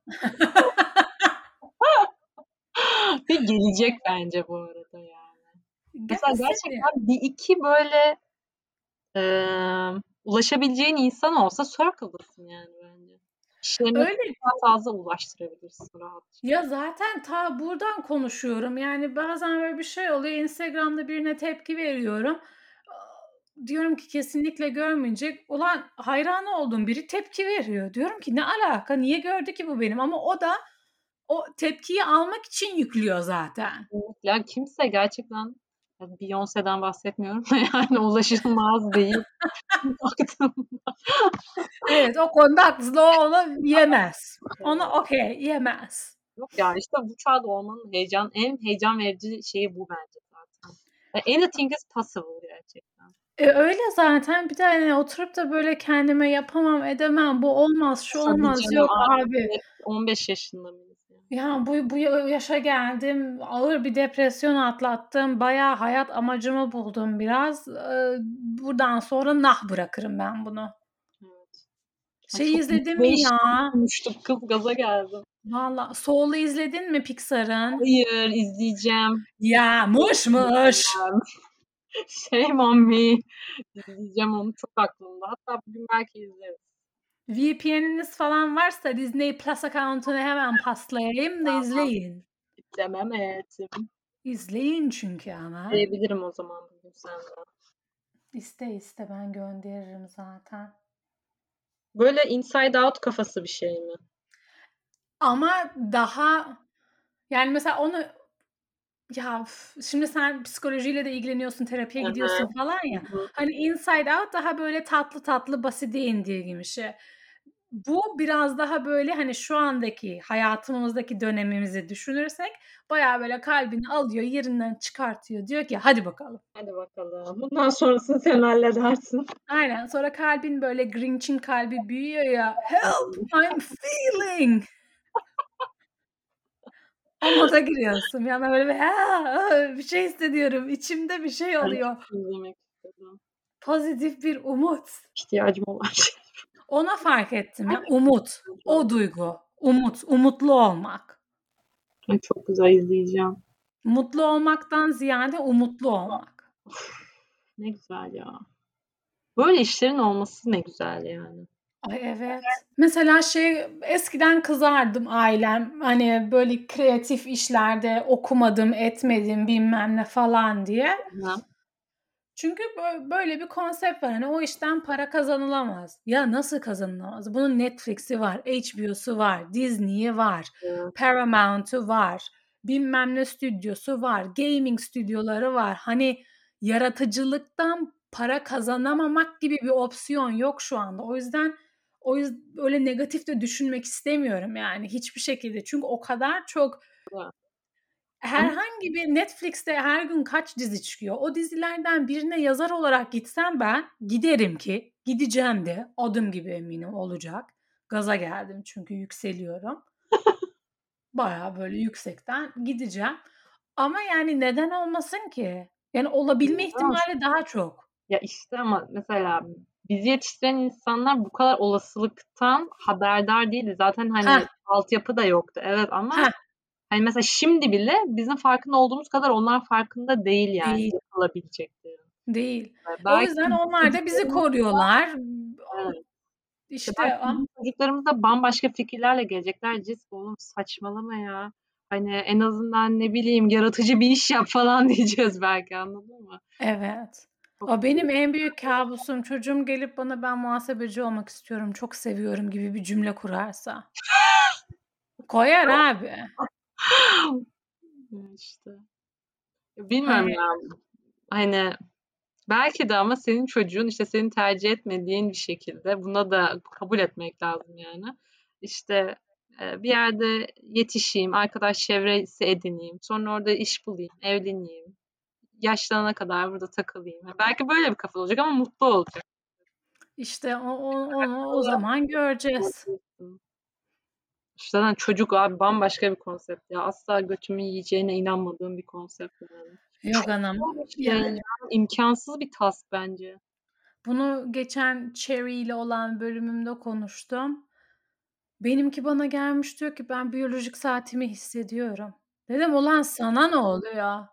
Ve gelecek bence bu arada yani. Mesela gerçekten bir iki böyle eee, ulaşabileceğin insan olsa Circle'dasın yani bence. İşlerini Öyle. daha fazla ulaştırabilirsin rahatça. Ya zaten ta buradan konuşuyorum. Yani bazen böyle bir şey oluyor. Instagram'da birine tepki veriyorum. Diyorum ki kesinlikle görmeyecek. Ulan hayran olduğum biri tepki veriyor. Diyorum ki ne alaka? Niye gördü ki bu benim? Ama o da o tepkiyi almak için yüklüyor zaten. Ya kimse gerçekten Beyoncé'den bahsetmiyorum da yani ulaşılmaz değil. Baktığımda. Evet o konuda haklısın. O onu yemez. Onu okey yemez. Yok ya işte bu çağda olmanın heyecan, en heyecan verici şeyi bu bence zaten. Anything is possible gerçekten. E öyle zaten bir de hani oturup da böyle kendime yapamam edemem bu olmaz şu olmaz canım, yok abi. abi. 15 yaşında yani? Ya bu bu yaşa geldim ağır bir depresyon atlattım bayağı hayat amacımı buldum biraz Ee, buradan sonra nah bırakırım ben bunu. Evet. Şey çok izledin mi ya? Konuştuk kız gaza geldim. Valla Soul'u izledin mi Pixar'ın? Hayır izleyeceğim. Ya mış mış. Shame on me. İzleyeceğim onu çok aklımda. Hatta bugün belki izleriz. VPN'iniz falan varsa Disney Plus account'unu hemen paslayayım da izleyin. İzlemem etim. İzleyin çünkü ama. Diyebilirim o zaman bugün senden. İste iste ben gönderirim zaten. Böyle inside out kafası bir şey mi? Ama daha yani mesela onu ya üf, şimdi sen psikolojiyle de ilgileniyorsun, terapiye Hı hı. gidiyorsun falan ya. Hı hı. Hani inside out daha böyle tatlı tatlı basite indirgim işi. Bu biraz daha böyle hani şu andaki hayatımızdaki dönemimizi düşünürsek bayağı böyle kalbini alıyor, yerinden çıkartıyor. Diyor ki hadi bakalım. Hadi bakalım. Bundan sonrasını sen halledersin. Aynen. Sonra kalbin böyle Grinch'in kalbi büyüyor ya. Help, I'm feeling. O moda giriyorsun. Bir anda böyle bir, "Aa, bir şey hissediyorum. İçimde bir şey oluyor. Pozitif bir umut. İhtiyacım olan şey. Ona fark ettim ya. Umut. O duygu. Umut. Umutlu olmak. Ay, çok güzel izleyeceğim. Mutlu olmaktan ziyade umutlu olmak. Ne güzel ya. Böyle işlerin olması ne güzel yani. Ay evet. Mesela şey eskiden kızardım ailem hani böyle kreatif işlerde okumadım etmedim bilmem ne falan diye. Çünkü bö- böyle bir konsept var. Hani o işten para kazanılamaz. Ya nasıl kazanılamaz? Bunun Netflix'i var, HBO'su var, Disney'i var, Evet. Paramount'u var, bilmem ne stüdyosu var, gaming stüdyoları var. Hani yaratıcılıktan para kazanamamak gibi bir opsiyon yok şu anda. O yüzden o yüzden öyle negatif de düşünmek istemiyorum yani hiçbir şekilde. Çünkü o kadar çok herhangi bir Netflix'te her gün kaç dizi çıkıyor. O dizilerden birine yazar olarak gitsem ben giderim ki gideceğim de adım gibi eminim olacak. Gaza geldim çünkü yükseliyorum. Bayağı böyle yüksekten gideceğim. Ama yani neden olmasın ki? Yani olabilme ihtimali daha çok. Ya işte ama mesela bizi yetiştiren insanlar bu kadar olasılıktan haberdar değildi. Zaten hani Heh. altyapı da yoktu. Evet ama Heh. hani mesela şimdi bile bizim farkında olduğumuz kadar onlar farkında değil yani Değil. yapılabilecekleri. Değil. O Belki yüzden bizim onlar da bizi koruyorlar. evet. İşte çocuklarımız da bambaşka fikirlerle gelecekler. Cis oğlum saçmalama ya. Hani en azından ne bileyim yaratıcı bir iş yap falan diyeceğiz belki anladın mı? evet. Çok O benim en büyük kabusum. Çocuğum gelip bana ben muhasebeci olmak istiyorum, çok seviyorum gibi bir cümle kurarsa. Koyar abi. işte. Bilmiyorum ya. Hani belki de ama senin çocuğun işte senin tercih etmediğin bir şekilde buna da kabul etmek lazım yani. İşte e, bir yerde yetişeyim, arkadaş çevresi edineyim, sonra orada iş bulayım, evleneyim, yaşlanana kadar burada takılayım. Belki böyle bir kafa olacak ama mutlu olacak. işte o, o, onu o zaman göreceğiz. İşte lan çocuk abi bambaşka bir konsept ya. Asla götümü yiyeceğine inanmadığım bir konsept yani. Yok anam. İşte Yani imkansız bir task bence. Bunu geçen Cherry ile olan bölümümde konuştum. Benimki bana gelmiş diyor ki ben biyolojik saatimi hissediyorum. Dedim ulan sana ne oluyor?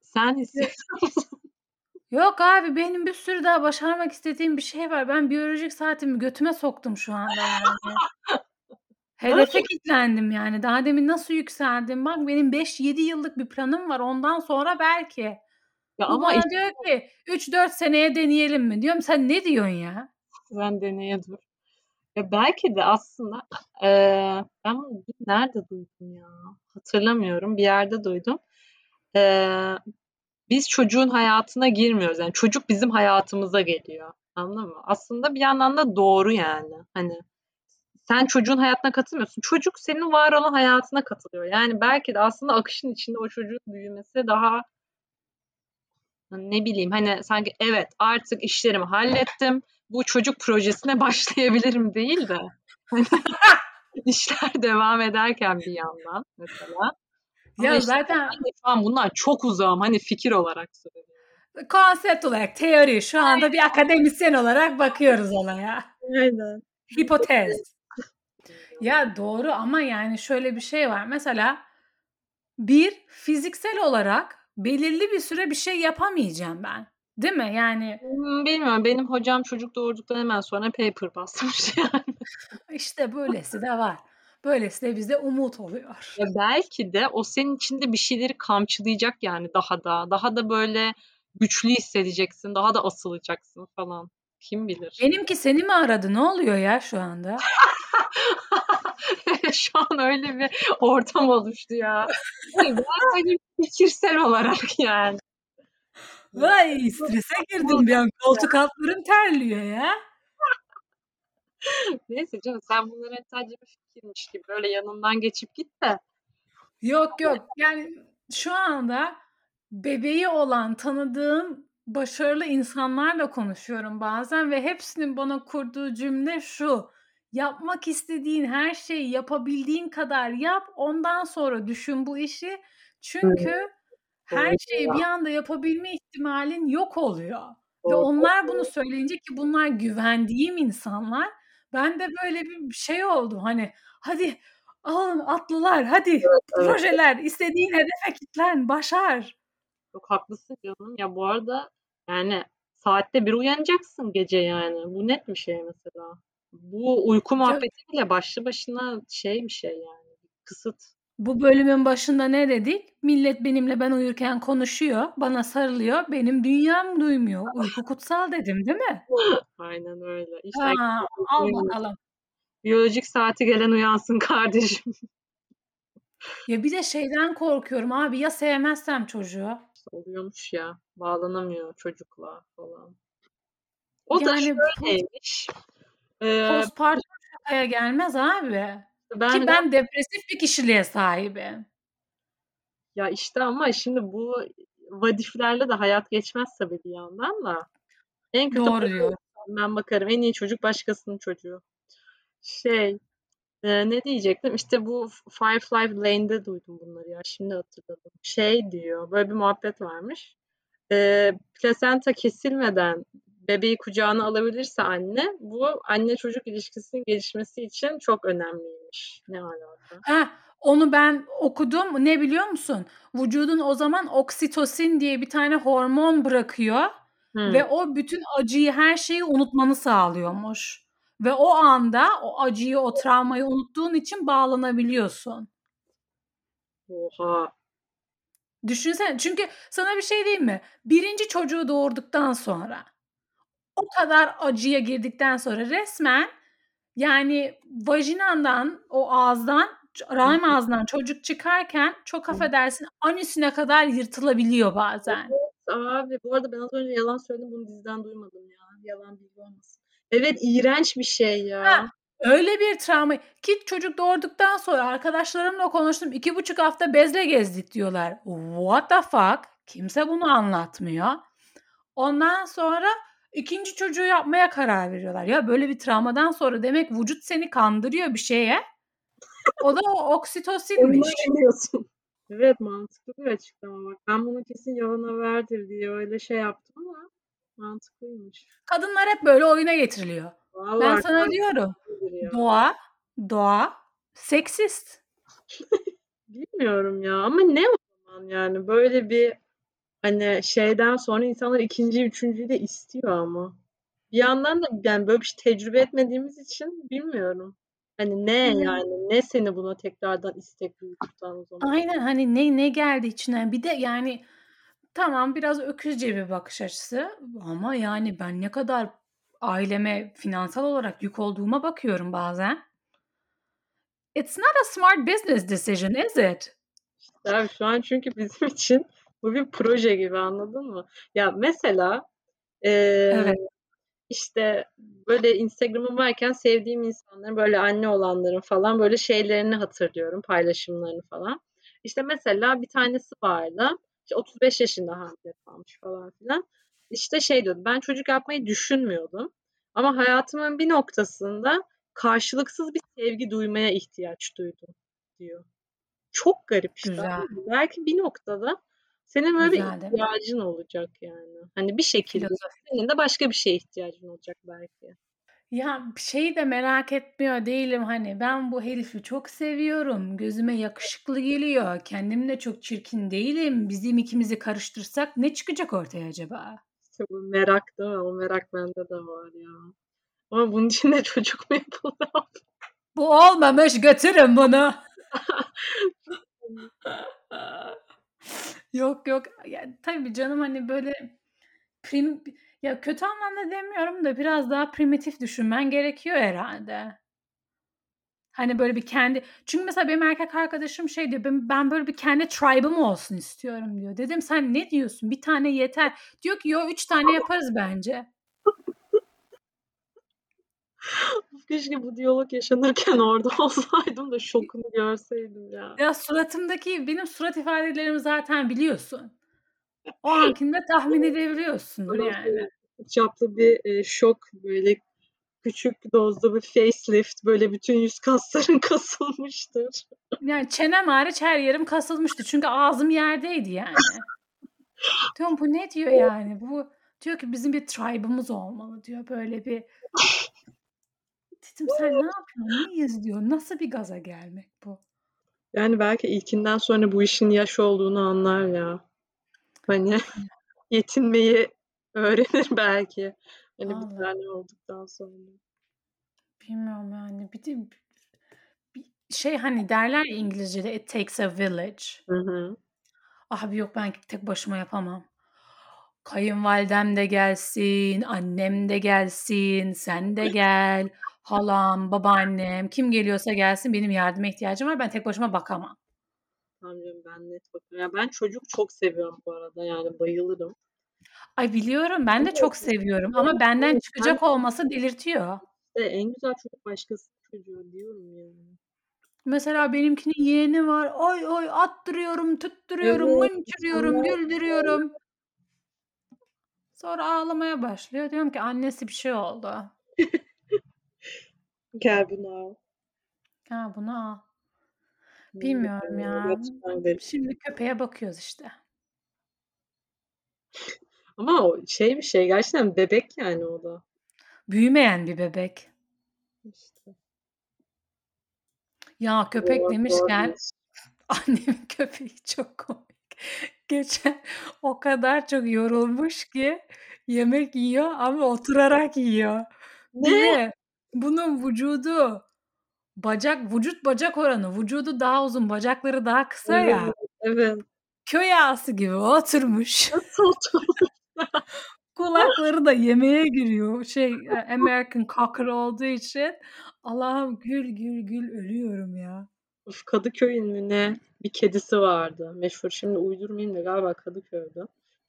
Sen hissediyor musun? Yok abi benim bir sürü daha başarmak istediğim bir şey var. Ben biyolojik saatimi götüme soktum şu anda yani. Hedefe kilitlendim yani. Daha demin nasıl yükseldim? Bak benim 5-7 yıllık bir planım var. Ondan sonra belki. Ya Bu ama bana işte diyor ki 3-4 seneye deneyelim mi? Diyorum sen ne diyorsun ya? sen deneye dur. Ya belki de aslında eee, ben nerede duydum ya? Hatırlamıyorum. Bir yerde duydum. Eee, biz çocuğun hayatına girmiyoruz. Yani çocuk bizim hayatımıza geliyor. Anladın mı? Aslında bir yandan da doğru yani. Hani sen çocuğun hayatına katılmıyorsun. Çocuk senin var olan hayatına katılıyor. Yani belki de aslında akışın içinde o çocuğun büyümesi daha ne bileyim hani sanki evet artık işlerimi hallettim. Bu çocuk projesine başlayabilirim değil de hani işler devam ederken bir yandan mesela. Ama Ya işte zaten de şu an bundan çok uzağım hani fikir olarak söylüyorum. konsept olarak teori şu anda bir akademisyen olarak bakıyoruz olaya. Aynen. Hipotez. Ya doğru ama yani şöyle bir şey var. Mesela bir fiziksel olarak belirli bir süre bir şey yapamayacağım ben. Değil mi? Yani Hmm, Bilmiyorum benim hocam çocuk doğurduktan hemen sonra paper basmış yani. işte böylesi de var. Böylesi de bize umut oluyor. Ya belki de o senin içinde bir şeyleri kamçılayacak yani daha da. Daha da böyle güçlü hissedeceksin. Daha da asılacaksın falan. Kim bilir? Benimki seni mi aradı? Ne oluyor ya şu anda? Şu an öyle bir ortam oluştu ya. Hani fikirsel olarak yani. Vay strese girdim bir an. Koltuk altlarım terliyor ya. Neyse canım sen bunları sadece bir fikirmiş gibi böyle yanından geçip git de. Yok yok yani şu anda bebeği olan tanıdığım başarılı insanlarla konuşuyorum bazen ve hepsinin bana kurduğu cümle şu. Yapmak istediğin her şeyi yapabildiğin kadar yap. Ondan sonra düşün bu işi. Çünkü her şeyi bir anda yapabilme ihtimalin yok oluyor. Ve onlar bunu söyleyince ki bunlar güvendiğim insanlar. Ben de böyle bir şey oldu. Hani hadi alın atlılar hadi Evet, evet. projeler istediğin hedefe kitlen başar. Çok haklısın canım. Ya bu arada yani saatte bir uyanacaksın gece yani. Bu net bir şey mesela. Bu uyku muhabbeti bile başlı başına şey bir şey yani. Kısıt. Bu bölümün başında ne dedik? Millet benimle ben uyurken konuşuyor, bana sarılıyor, benim dünyam duymuyor. Uyku kutsal dedim değil mi? Aynen öyle. İşte Ha, al bakalım. biyolojik saati gelen uyansın kardeşim. Ya bir de şeyden korkuyorum abi ya sevmezsem çocuğu. Oluyormuş ya. Bağlanamıyor çocukla falan. O da Yani şöyleymiş. Ee, postpartum şakaya gelmez abi. Ben, Ki ben depresif bir kişiliğe sahibim. ya işte ama şimdi bu vadiflerle de hayat geçmez tabii bir yandan da. En kötü Doğru diyor. ben bakarım. En iyi çocuk başkasının çocuğu. Şey e, ne diyecektim? İşte bu Firefly Lane'de duydum bunları ya. Şimdi hatırladım. Şey diyor. Böyle bir muhabbet varmış. E, plasenta kesilmeden bebeği kucağına alabilirse anne bu anne çocuk ilişkisinin gelişmesi için çok önemliymiş. Ne alaka? Ha, onu ben okudum. Ne biliyor musun? Vücudun o zaman oksitosin diye bir tane hormon bırakıyor Hmm. ve o bütün acıyı, her şeyi unutmanı sağlıyormuş. Ve o anda o acıyı, o travmayı unuttuğun için bağlanabiliyorsun. Oha. Düşünsene. Çünkü sana bir şey diyeyim mi? Birinci çocuğu doğurduktan sonra o kadar acıya girdikten sonra resmen yani vajinandan, o ağızdan, rahim ağzından çocuk çıkarken çok affedersin anüsüne kadar yırtılabiliyor bazen. Abi bu arada ben az önce yalan söyledim bunu diziden duymadım ya. Yalan bilgi olmasın. Evet iğrenç bir şey ya. Ha, öyle bir travma. Ki çocuk doğurduktan sonra arkadaşlarımla konuştum. iki buçuk hafta bezle gezdik diyorlar. What the fuck? Kimse bunu anlatmıyor. Ondan sonra ikinci çocuğu yapmaya karar veriyorlar. Ya böyle bir travmadan sonra demek vücut seni kandırıyor bir şeye. O da o oksitosinmiş. Evet, mantıklı bir açıklama bak. Ben bunu kesin yalan haberdir diye öyle şey yaptım ama mantıklıymış. Kadınlar hep böyle oyuna getiriliyor. Ben Vallahi sana diyorum. ya. Doğa, doğa seksist. Bilmiyorum ya ama ne o zaman yani böyle bir hani şeyden sonra insanlar ikinci, üçüncüyü de istiyor ama. Bir yandan da yani böyle bir şey tecrübe etmediğimiz için bilmiyorum. Hani ne yani? Ne seni buna tekrardan istek duyurtan o zaman? Aynen, hani ne ne geldi içine? Bir de yani tamam biraz öküzce bir bakış açısı ama yani ben ne kadar aileme finansal olarak yük olduğuma bakıyorum bazen. It's not a smart business decision, is it? İşte abi şu an çünkü bizim için bu bir proje gibi anladın mı? Ya mesela eee, Evet. işte böyle Instagram'ım varken sevdiğim insanların böyle anne olanların falan böyle şeylerini hatırlıyorum, paylaşımlarını falan. İşte mesela bir tanesi vardı. İşte 35 yaşında hamile kalmış falan filan. İşte şey diyordu. Ben çocuk yapmayı düşünmüyordum. Ama hayatımın bir noktasında karşılıksız bir sevgi duymaya ihtiyaç duydum diyor. Çok garip işte. Güzel. Belki bir noktada senin böyle bir Güzel mi? ihtiyacın olacak yani. Hani bir şekilde Filozofi. senin de başka bir şeye ihtiyacın olacak belki. Ya şeyi de merak etmiyor değilim hani ben bu herifi çok seviyorum. Gözüme yakışıklı geliyor. Kendim de çok çirkin değilim. Bizim ikimizi karıştırsak ne çıkacak ortaya acaba? İşte bu merak değil mi? O merak bende de var ya. Ama bunun için de çocuk mu yapılır abi? Bu olmamış götürün bunu. Yok yok. Ya, tabii canım hani böyle prim ya kötü anlamda demiyorum da biraz daha primitif düşünmen gerekiyor herhalde. Hani böyle bir kendi çünkü mesela benim erkek arkadaşım şey diyor ben, ben böyle bir kendi tribe'ım olsun istiyorum diyor. Dedim sen ne diyorsun? Bir tane yeter. Diyor ki yo üç tane yaparız bence. Keşke bu diyalog yaşanırken orada olsaydım da şokunu görseydim ya. Ya suratımdaki benim surat ifadelerimi zaten biliyorsun. O ankinde tahmin edebiliyorsundur Ama yani. çaplı bir e, şok böyle küçük dozda bir facelift böyle bütün yüz kasların kasılmıştır. Yani çenem hariç her yerim kasılmıştı. Çünkü ağzım yerdeydi yani. Diyorum bu ne diyor yani? Bu diyor ki bizim bir tribe'ımız olmalı diyor. Böyle bir Dedim sen ne yapıyorsun? Neyiz diyor. Nasıl bir gaza gelmek bu? Yani belki ilkinden sonra bu işin yaş olduğunu anlar ya. Hani yetinmeyi öğrenir belki. Hani bir tane olduktan sonra. Bilmiyorum yani. Bir de bir şey hani derler ya İngilizce'de it takes a village. Hı hı. Abi yok ben tek başıma yapamam. Kayınvalidem de gelsin, annem de gelsin, sen de gel, halam, babaannem, kim geliyorsa gelsin benim yardıma ihtiyacım var. Ben tek başıma bakamam. Tamam canım ben net bakıyorum. Ya ben çocuk çok seviyorum bu arada yani bayılırım. Ay biliyorum ben de Evet. çok seviyorum ama Evet, benden evet. çıkacak olması delirtiyor. de en güzel çocuk başkasının çocuğu diyorum yani. Mesela benimkinin yeğeni var. Oy oy attırıyorum, tutturuyorum, Evet, mıncırıyorum, insanlar güldürüyorum. Sonra ağlamaya başlıyor. Diyorum ki annesi bir şey oldu. Gel bunu al. Ha bunu al. Bilmiyorum ya. Şimdi köpeğe bakıyoruz işte. Ama o şey bir şey gerçekten bebek yani o da. Büyümeyen bir bebek. İşte. Ya köpek zor demişken iş. annemin köpeği çok komik. Geçen o kadar çok yorulmuş ki yemek yiyor ama oturarak yiyor. Ne? Bunun vücudu bacak vücut bacak oranı vücudu daha uzun bacakları daha kısa Evet, ya. evet. Köy ağası gibi oturmuş. Nasıl oturmuş? Kulakları da yemeğe giriyor. Şey e, American Cocker olduğu için. Allah'ım gül gül gül ölüyorum ya. Of, Kadıköy'ün mü ne bir kedisi vardı. Meşhur şimdi uydurmayayım da galiba Kadıköy'de.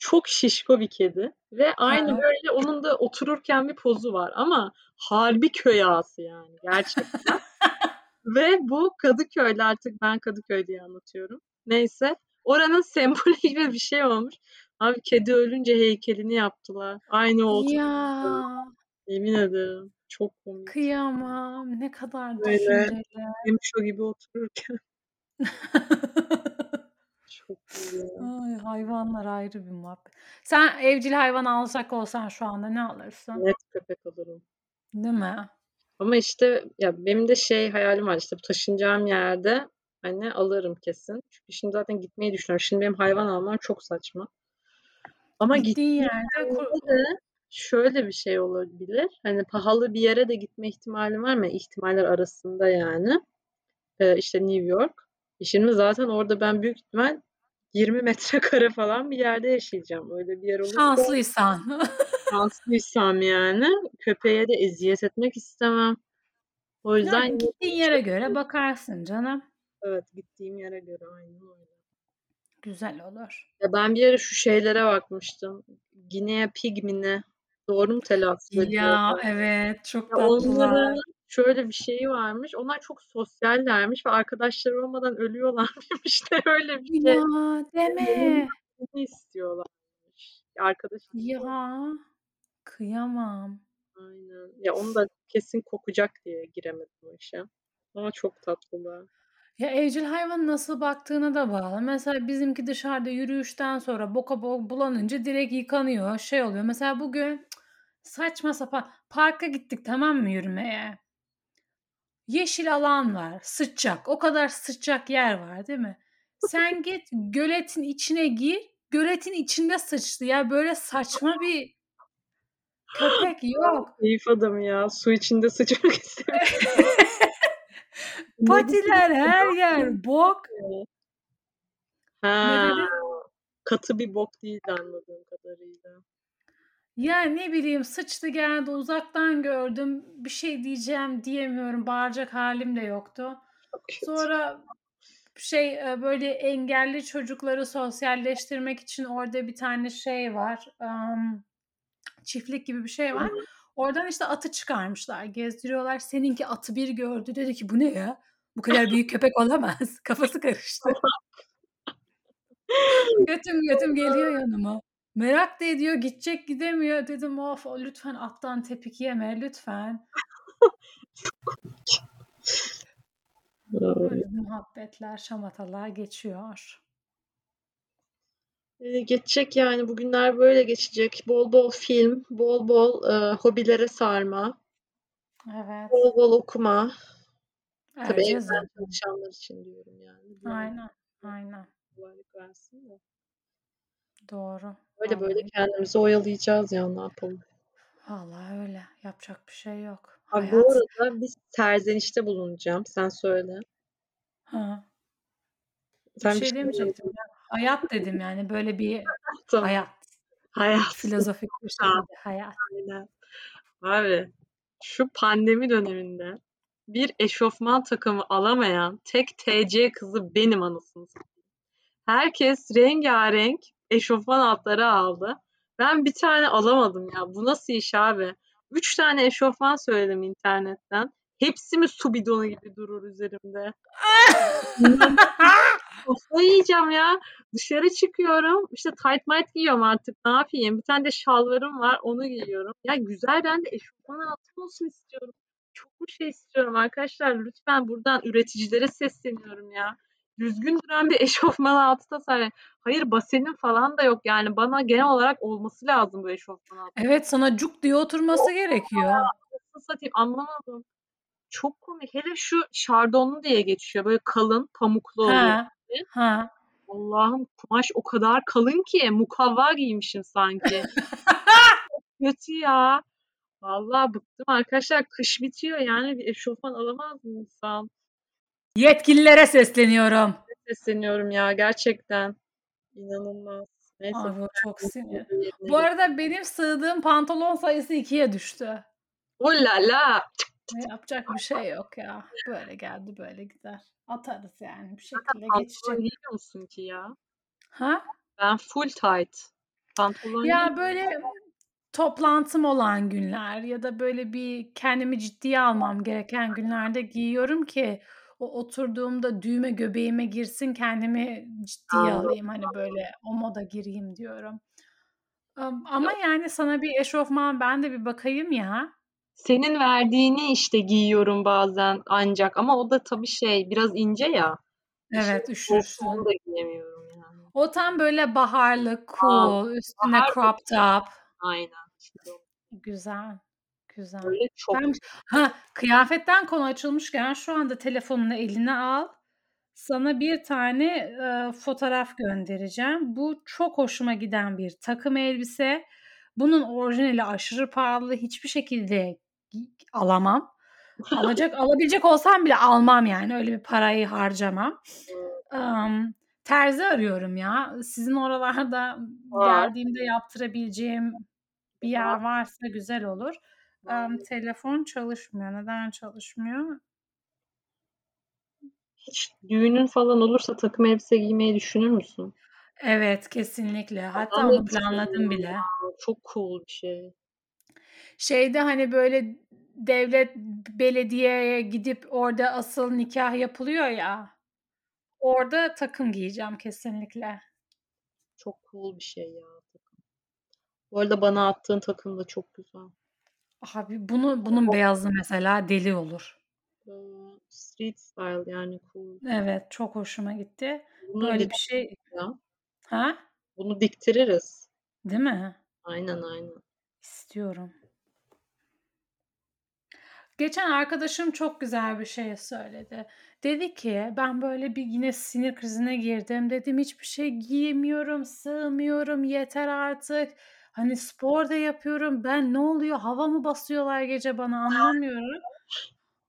Çok şişko bir kedi ve aynı Ha. böyle onun da otururken bir pozu var ama harbi köy ağası yani gerçekten. ve bu Kadıköy'de artık ben Kadıköy diye anlatıyorum. Neyse oranın sembolü gibi bir şey olmuş. Abi kedi ölünce heykelini yaptılar. Aynı o oturduğu Ya Yemin ederim. Çok komik. kıyamam. Ne kadar Böyle düşünceli. Hemşo gibi otururken. Çok iyi. Ay, hayvanlar ayrı bir muhabbet. Sen evcil hayvan alacak olsan şu anda ne alırsın? Net köpek alırım. Değil mi? Ama işte ya benim de şey hayalim var işte bu taşınacağım yerde hani alırım kesin. Çünkü şimdi zaten gitmeyi düşünüyorum. Şimdi benim hayvan almam çok saçma. Ama Gittiğin yerde de şöyle bir şey olabilir. Hani pahalı bir yere de gitme ihtimalim var mı? İhtimaller arasında yani. Ee, işte New York. Şimdi zaten orada ben büyük ihtimal 20 metrekare falan bir yerde yaşayacağım. Öyle bir yer olursa şanslıysan. şanslıysam yani köpeğe de eziyet etmek istemem. O yüzden Yani gittiğin yere göre bakarsın canım. evet gittiğim yere göre aynen öyle. Güzel olur. Ya ben bir ara şu şeylere bakmıştım. Guinea pig mi ne? Doğru mu telaffuz Ya ediyorum? evet çok Ya tatlılar. onların şöyle bir şeyi varmış. Onlar çok sosyallermiş ve arkadaşları olmadan ölüyorlarmış. İşte öyle bir şey. Ya deme. Bunu istiyorlarmış. Arkadaş Ya kıyamam. Aynen. Ya onu da kesin kokacak diye giremedim o işe. Ama çok tatlılar. Ya evcil hayvanın nasıl baktığına da bağlı. Mesela bizimki dışarıda yürüyüşten sonra boka bo bulanınca direkt yıkanıyor. Şey oluyor. Mesela bugün saçma sapan parka gittik tamam mı yürümeye? Yeşil alan var, sıcak. O kadar sıcak yer var değil mi? Sen git göletin içine gir. Göletin içinde sıçtı ya. Böyle saçma bir köpek yok. Keyif adamı ya. Su içinde sıçmak istemiyor. Patiler her yer bok. Ha, Ne dedin? katı bir bok değildi anladığım kadarıyla. Ya ne bileyim sıçtı geldi uzaktan gördüm. Bir şey diyeceğim diyemiyorum. Bağıracak halim de yoktu. Çok kötü. Sonra şey e, böyle engelli çocukları sosyalleştirmek için orada bir tane şey var. Çiftlik gibi bir şey var. Oradan işte atı çıkarmışlar. Gezdiriyorlar. Seninki atı bir gördü. Dedi ki bu ne ya? Bu kadar büyük köpek olamaz. Kafası karıştı. götüm götüm geliyor yanıma. Merak da ediyor. Gidecek gidemiyor. Dedim of lütfen attan tepik yeme lütfen. Böyle muhabbetler, şamatalar geçiyor. Ee, geçecek yani bugünler böyle geçecek. Bol bol film, bol bol e, hobilere sarma, Evet. bol bol okuma. Tabii evden çalışanlar için diyorum yani. Aynen. Aynen. kolaylık versin de. Doğru. Böyle böyle kendimizi oyalayacağız ya ne yapalım. Vallahi öyle. Yapacak bir şey yok. Abi bu Hayat. arada bir serzenişte bulunacağım. Sen söyle. Ha. Bir Sen şey şey demeyecektim ya. Hayat dedim yani böyle bir Tamam. hayat. Hayat. Filozofik bir şekilde hayat. Aynen. Abi şu pandemi döneminde bir eşofman takımı alamayan tek TC kızı benim anasını satayım. Herkes rengarenk eşofman altları aldı. Ben bir tane alamadım ya. Bu nasıl iş abi? Üç tane eşofman söyledim internetten. Hepsi mi su bidonu gibi durur üzerimde? Kafayı yiyeceğim ya. Dışarı çıkıyorum. İşte tight might giyiyorum artık. Ne yapayım? Bir tane de şalvarım var. Onu giyiyorum. Ya güzel ben de eşofman altım olsun istiyorum. Çok bir şey istiyorum arkadaşlar. Lütfen buradan üreticilere sesleniyorum ya. Düzgün duran bir eşofman altı tasarlayın. Hayır basenin falan da yok yani. Bana genel olarak olması lazım bu eşofman altı. Evet sana cuk diye oturması gerekiyor. Nasıl satayım anlamadım. Çok komik. Hele şu şardonlu diye geçiyor. Böyle kalın, pamuklu oluyor. Ha. Ha. Allah'ım kumaş o kadar kalın ki mukavva giymişim sanki. Kötü ya. Vallahi bıktım arkadaşlar. Kış bitiyor yani bir eşofman alamaz mı insan? Yetkililere sesleniyorum. Sesleniyorum ya gerçekten. İnanılmaz. Neyse. Abi o çok sinir. Bu arada benim sığdığım pantolon sayısı ikiye düştü. Oh la la. Ne yapacak bir şey yok ya. Böyle geldi böyle gider. Atarız yani bir şekilde Pantolon geçecek. giyiyor musun ki ya? Ha? Ben full tight. Pantolon Ya böyle toplantım olan günler ya da böyle bir kendimi ciddiye almam gereken günlerde giyiyorum ki o oturduğumda düğme göbeğime girsin kendimi ciddiye Anladım. alayım hani böyle o moda gireyim diyorum. Am- Ama yani sana bir eşofman ben de bir bakayım ya. Senin verdiğini işte giyiyorum bazen ancak ama o da tabii şey biraz ince ya. Evet Şimdi üşürsün. Onu da giyemiyorum yani. O tam böyle baharlı, A! cool, üstüne Bahar crop top. Aynen. Güzel, güzel. Böyle çok Ben Ha, kıyafetten konu açılmışken şu anda telefonunu eline al. Sana bir tane, eee, fotoğraf göndereceğim. Bu çok hoşuma giden bir takım elbise. Bunun orijinali aşırı pahalı. Hiçbir şekilde alamam. Alacak alabilecek olsam bile almam yani. Öyle bir parayı harcamam. Emm, terzi arıyorum ya. Sizin oralarda geldiğimde yaptırabileceğim bir yer varsa güzel olur. Emm, telefon çalışmıyor. Neden çalışmıyor? Hiç düğünün falan olursa takım elbise giymeyi düşünür müsün? Evet, kesinlikle. Hatta onu planladım ya. bile. Çok cool bir şey. Şeyde, hani, böyle devlet, belediyeye gidip orada asıl nikâh yapılıyor ya, orada takım giyeceğim kesinlikle. Çok cool bir şey ya takım. Bu arada bana attığın takım da çok güzel. Abi bunu bunun beyazı mesela deli olur. Street style yani cool. Evet, çok hoşuma gitti. Bunu Böyle bir şey ya. Ha? Bunu diktiririz. Değil mi? Aynen, aynen. İstiyorum. Geçen arkadaşım çok güzel bir şey söyledi. Dedi ki, "Ben böyle bir yine sinir krizine girdim." Dedim, "Hiçbir şey giyemiyorum, sığmıyorum, yeter artık. Hani spor da yapıyorum. Ben ne oluyor? Hava mı basıyorlar gece bana anlamıyorum."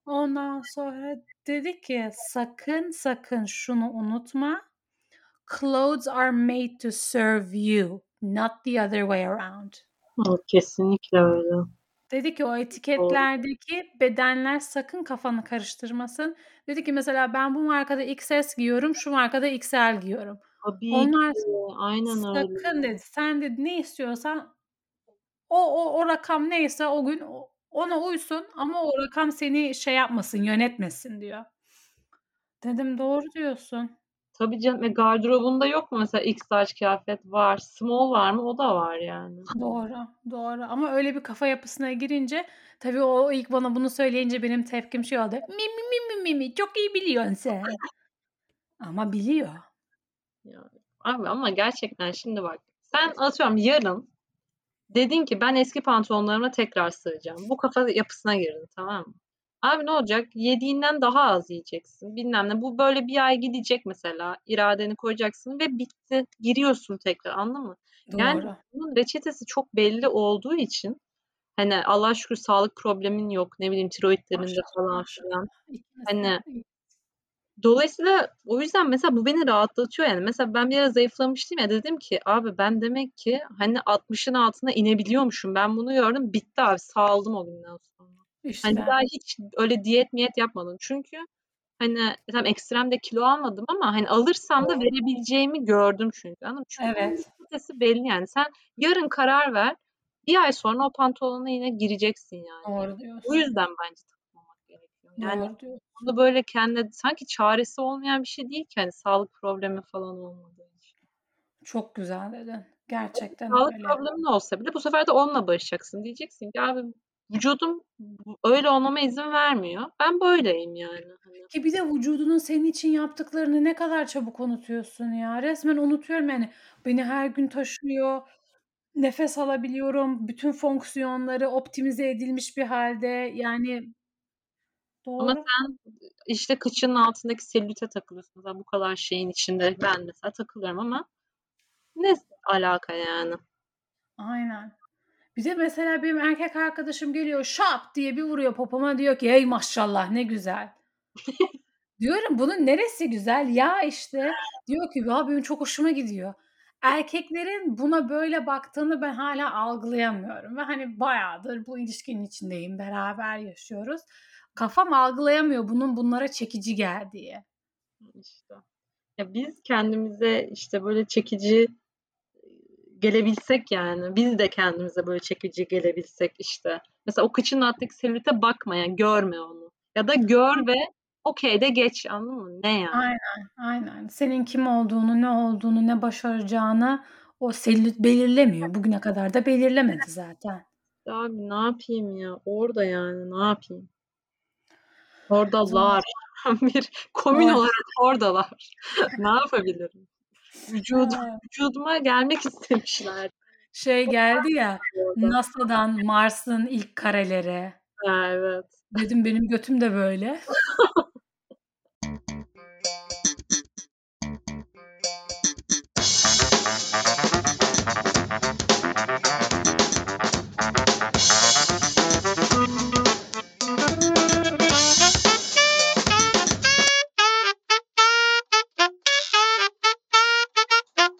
Ondan sonra dedi ki, "Sakın, sakın şunu unutma. Clothes are made to serve you, not the other way around." Kesinlikle öyle. Dedi ki, "O etiketlerdeki bedenler sakın kafanı karıştırmasın." Dedi ki, "Mesela ben bu markada XS giyiyorum, şu markada XL giyiyorum. Tabii Onlar ki. Aynen sakın" öyle. dedi, "Sen" dedi, "Ne istiyorsan o o o rakam neyse o gün ona uysun ama o rakam seni şey yapmasın, yönetmesin." diyor. Dedim, "Doğru diyorsun." Tabii canım. E, gardırobunda yok mu mesela X large kıyafet? Var. Small var mı? O da var yani. Doğru, doğru ama öyle bir kafa yapısına girince tabii o ilk bana bunu söyleyince benim tepkim şey oldu. "Mi, mi, mi, mi, mi, mi, çok iyi biliyorsun sen." Ama biliyor. Yani. Abi ama gerçekten şimdi bak, sen atıyorum yarın dedin ki ben eski pantolonlarıma tekrar sığacağım. Bu kafa yapısına girdin, tamam mı? Abi ne olacak? Yediğinden daha az yiyeceksin. Bilmem ne. Bu böyle bir ay gidecek mesela. İradeni koyacaksın ve bitti. Giriyorsun tekrar. Anladın mı? Yani Doğru. bunun reçetesi çok belli olduğu için hani Allah'a şükür sağlık problemin yok. Ne bileyim tiroidlerinde falan filan. Hani. Dolayısıyla o yüzden mesela bu beni rahatlatıyor yani. Mesela ben bir ara zayıflamıştım ya dedim ki abi ben demek ki hani 60'ın altına inebiliyormuşum. Ben bunu gördüm. Bitti abi. Sağaldım o günden sonra. Hani İşte. daha hiç öyle diyet miyet yapmadım. Çünkü hani tamam ekstremde kilo almadım ama hani alırsam da verebileceğimi gördüm çünkü. Mı? Çünkü Evet. belli yani. Sen yarın karar ver. Bir ay sonra o pantolona yine gireceksin yani. Doğru O diyorsun. yüzden bence. Yani bunu böyle kendine sanki çaresi olmayan bir şey değil ki hani sağlık problemi falan olmadığı için. Çok güzel dedin. Gerçekten Sağlık öyle. problemin olsa bile bu sefer de onunla barışacaksın. Diyeceksin ki abi vücudum öyle olmama izin vermiyor. Ben böyleyim yani. Hani Ki bir de vücudunun senin için yaptıklarını ne kadar çabuk unutuyorsun ya. Resmen unutuyorum yani. Beni her gün taşıyor. Nefes alabiliyorum. Bütün fonksiyonları optimize edilmiş bir hâlde. Yani Ama Doğru. sen işte kıçının altındaki selülite takılıyorsun. Mesela bu kadar şeyin içinde ben mesela takılıyorum ama ne alaka yani? Aynen. Bir de mesela benim erkek arkadaşım geliyor şap diye bir vuruyor popoma diyor ki "Ey maşallah ne güzel." Diyorum bunun neresi güzel? Ya işte. Diyor ki ya benim çok hoşuma gidiyor. Erkeklerin buna böyle baktığını ben hâlâ algılayamıyorum ve hani bayağıdır bu ilişkinin içindeyim, beraber yaşıyoruz. Kafam algılayamıyor bunun bunlara çekici geldiği. İşte. Ya biz kendimize işte böyle çekici gelebilsek yani. Biz de kendimize böyle çekici gelebilsek işte. Mesela o kıçının altındaki selülite bakma yani görme onu. Ya da gör ve okay de geç anladın mı? Ne yani? Aynen, aynen. Senin kim olduğunu, ne olduğunu, ne başaracağını o selülit belirlemiyor. Bugüne kadar da belirlemedi zaten. Abi ne yapayım ya? Orada yani ne yapayım? Oradalar. Bir komün olarak oradalar. Ne yapabilirim? Vücudum vücuduma gelmek istemişler. Şey geldi ya, NASA'dan Mars'ın ilk kareleri. Ha, evet. Dedim benim götüm de böyle.